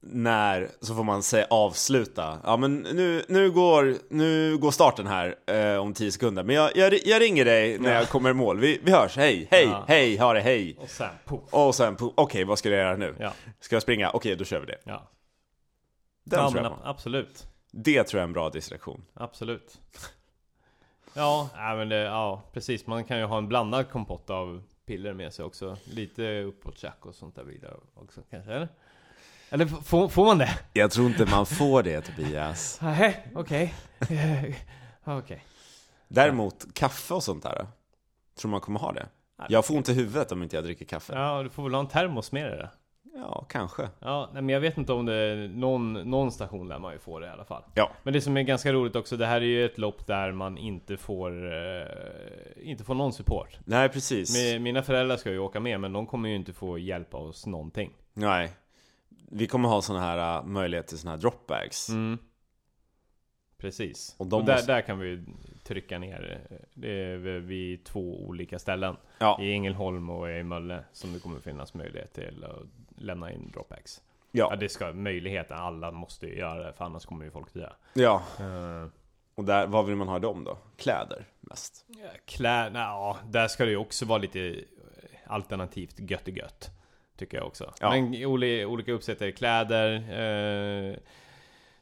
när, så får man säga avsluta. Ja men nu, nu, går, nu går starten här eh, om 10 sekunder. Men jag, jag, jag ringer dig när Ja. jag kommer i mål. Vi, vi hörs, hej, hej, Ja. hej, ha det, hej. Och sen poff Och sen, po- okej vad ska jag göra nu? Ja, Ska jag springa? Okej, då kör vi det. ja, Den ja tror jag ab- absolut Det tror jag är en bra distraktion. Absolut Ja, nej, men det, ja precis Man kan ju ha en blandad kompott av piller med sig också Lite uppåttjack och sånt där vidare också kanske eller? Eller får, får man det? Jag tror inte man får det Tobias. <laughs> Nej, okej <laughs> Okej Däremot kaffe och sånt där. Tror man kommer ha det? Jag får ont i huvudet om inte jag dricker kaffe. Ja, du får väl ha en termos med dig då? Ja, kanske. Ja, men jag vet inte om det är någon, någon station där man ju får det i alla fall Ja. Men det som är ganska roligt också, det här är ju ett lopp där man inte får eh, Inte får någon support Nej, precis. Mi- Mina föräldrar ska ju åka med men de kommer ju inte få hjälpa oss någonting Nej. Vi kommer ha såna här uh, möjlighet till såna här dropbags. mm. Precis Och Och, de där, måste- där kan vi trycka ner eh, Det är vid två olika ställen Ja. I Ängelholm och i Mölle Som det kommer finnas möjlighet till att lämna in dropbacks Ja Ja. det ska möjlighet, alla måste ju göra det för annars kommer ju folk dö ja. uh, Och där, vad vill man ha dem då? Kläder mest. Kläder, ja där ska det ju också vara lite alternativt gött i gött Tycker jag också Ja. Men oli- olika uppsättare kläder eh,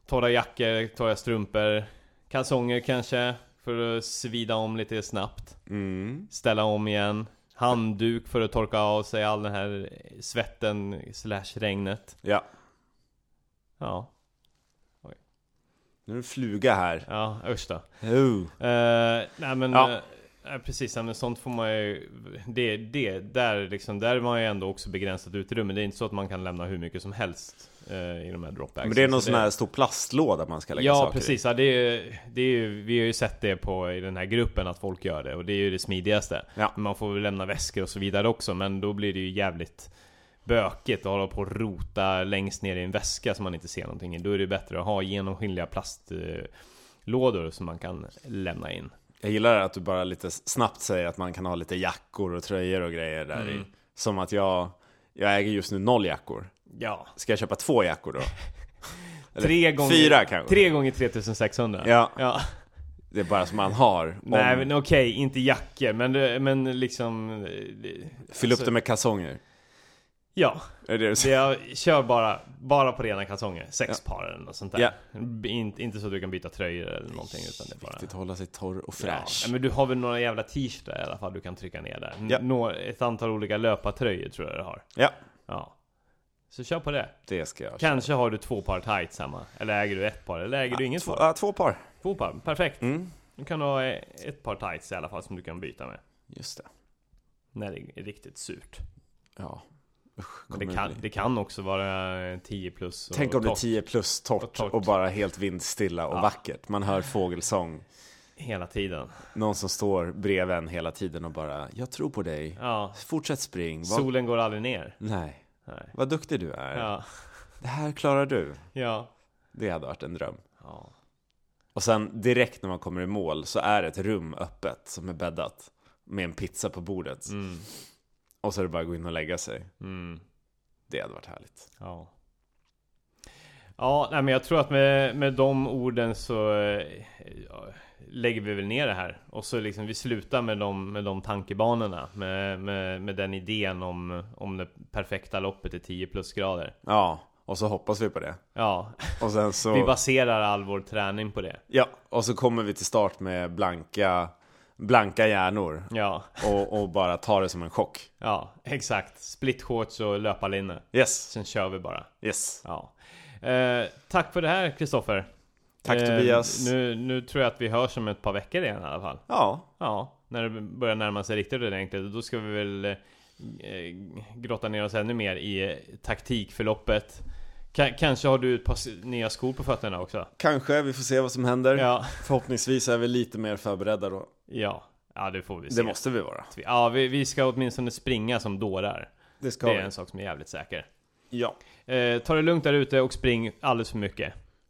Torra jackor, torra strumpor Kalsonger kanske För att svida om lite snabbt Mm. Ställa om igen Handduk för att torka av sig all den här svetten slash regnet Ja. Ja, Nu är det en fluga här. ja usch då. Eh, nej men Ja. eh, precis, men sånt får man ju Det, det, där liksom, där är man ju ändå också begränsat utrymme Det är inte så att man kan lämna hur mycket som helst I de här dropbagsen Men det är någon Så sån här stor plastlåda man ska lägga Ja saker precis, ja, det är, det är ju, vi har ju sett det på i den här gruppen att folk gör det Och det är ju det smidigaste Ja. Man får väl lämna väskor och så vidare också Men då blir det ju jävligt Bökigt att hålla på och rota längst ner i en väska som man inte ser någonting i Då är det bättre att ha genomskinliga plastlådor som man kan lämna in i. Jag gillar att du bara lite snabbt säger att man kan ha lite jackor och tröjor och grejer där i. Mm. Som att jag, jag äger just nu noll jackor. Ja Ska jag köpa två jackor då? <laughs> Eller Tre gånger, Fyra kanske? Tre gånger 3600 Ja. ja. Det är bara som man har. Om, Nej men okej, inte jackor men, det- men liksom eh, det- Fyll upp alltså, det med kalsonger. Ja, Är det det jag kör bara, bara på rena kalsonger Sex par eller något sånt där Ja. inte, inte så att du kan byta tröjor eller någonting utan det är bara Viktigt att hålla sig torr och Ja, fräsch. men du har väl några jävla t-shirtar i alla fall du kan trycka ner där Ja. Nå, Ett antal olika löpartröjor tror jag du har Ja, Ja Så kör på det det ska jag Kanske har du två par tights hemma Eller äger du ett par, eller äger du inget två, par? ja, två par. Två par, perfekt Mm, Du kan ha eh, ett par tights i alla fall som du kan byta med just det. När det är riktigt surt Ja. Usch, det kan, det kan också vara eh, 10 plus och Tänk om det är torrt 10 plus torrt Och torrt. och bara helt vindstilla och Ja. vackert. Man hör fågelsång. Hela tiden Någon som står bredvid en hela tiden och bara Jag tror på dig. Ja Fortsätt spring. Solen går aldrig ner Nej. Nej. Vad duktig du är. Ja Det här klarar du. Ja Det hade varit en dröm. Ja Och sen direkt när man kommer i mål så är ett rum öppet som är bäddat. Med en pizza på bordet. mm. Och så är det bara att gå in och lägga sig. Mm. Det hade varit härligt. Ja Ja, nej men jag tror att med, med de orden så eh, ja, lägger vi väl ner det här. Och så liksom vi slutar med de, med de tankebanorna. Med, med, med den idén om, om det perfekta loppet i 10 plusgrader. Ja, och så hoppas vi på det. Ja, Och sen <laughs> så... vi baserar all vår träning på det. Ja, och så kommer vi till start med blanka, blanka hjärnor. Ja, Och, och bara tar det som en chock. ja, exakt. Split shorts och löparlinne. Yes, Sen kör vi bara. yes. Ja. Eh, tack för det här Kristoffer. Tack Eh, Tobias. Nu, nu tror jag att vi hörs om ett par veckor igen i alla fall. Ja, Ja, när det börjar närma sig riktigt ordentligt. Då ska vi väl eh, grotta ner oss ännu mer i taktikförloppet. Ka- kanske har du ett par nya skor på fötterna också? kanske. Vi får se vad som händer. Ja, Förhoppningsvis är vi lite mer förberedda då. ja. Ja, det får vi se. Det måste vi vara. Ja, vi, vi ska åtminstone springa som dårar. Det ska Det är vi. en sak som är jävligt säker. Ja. Eh, ta det lugnt där ute och spring alldeles för mycket.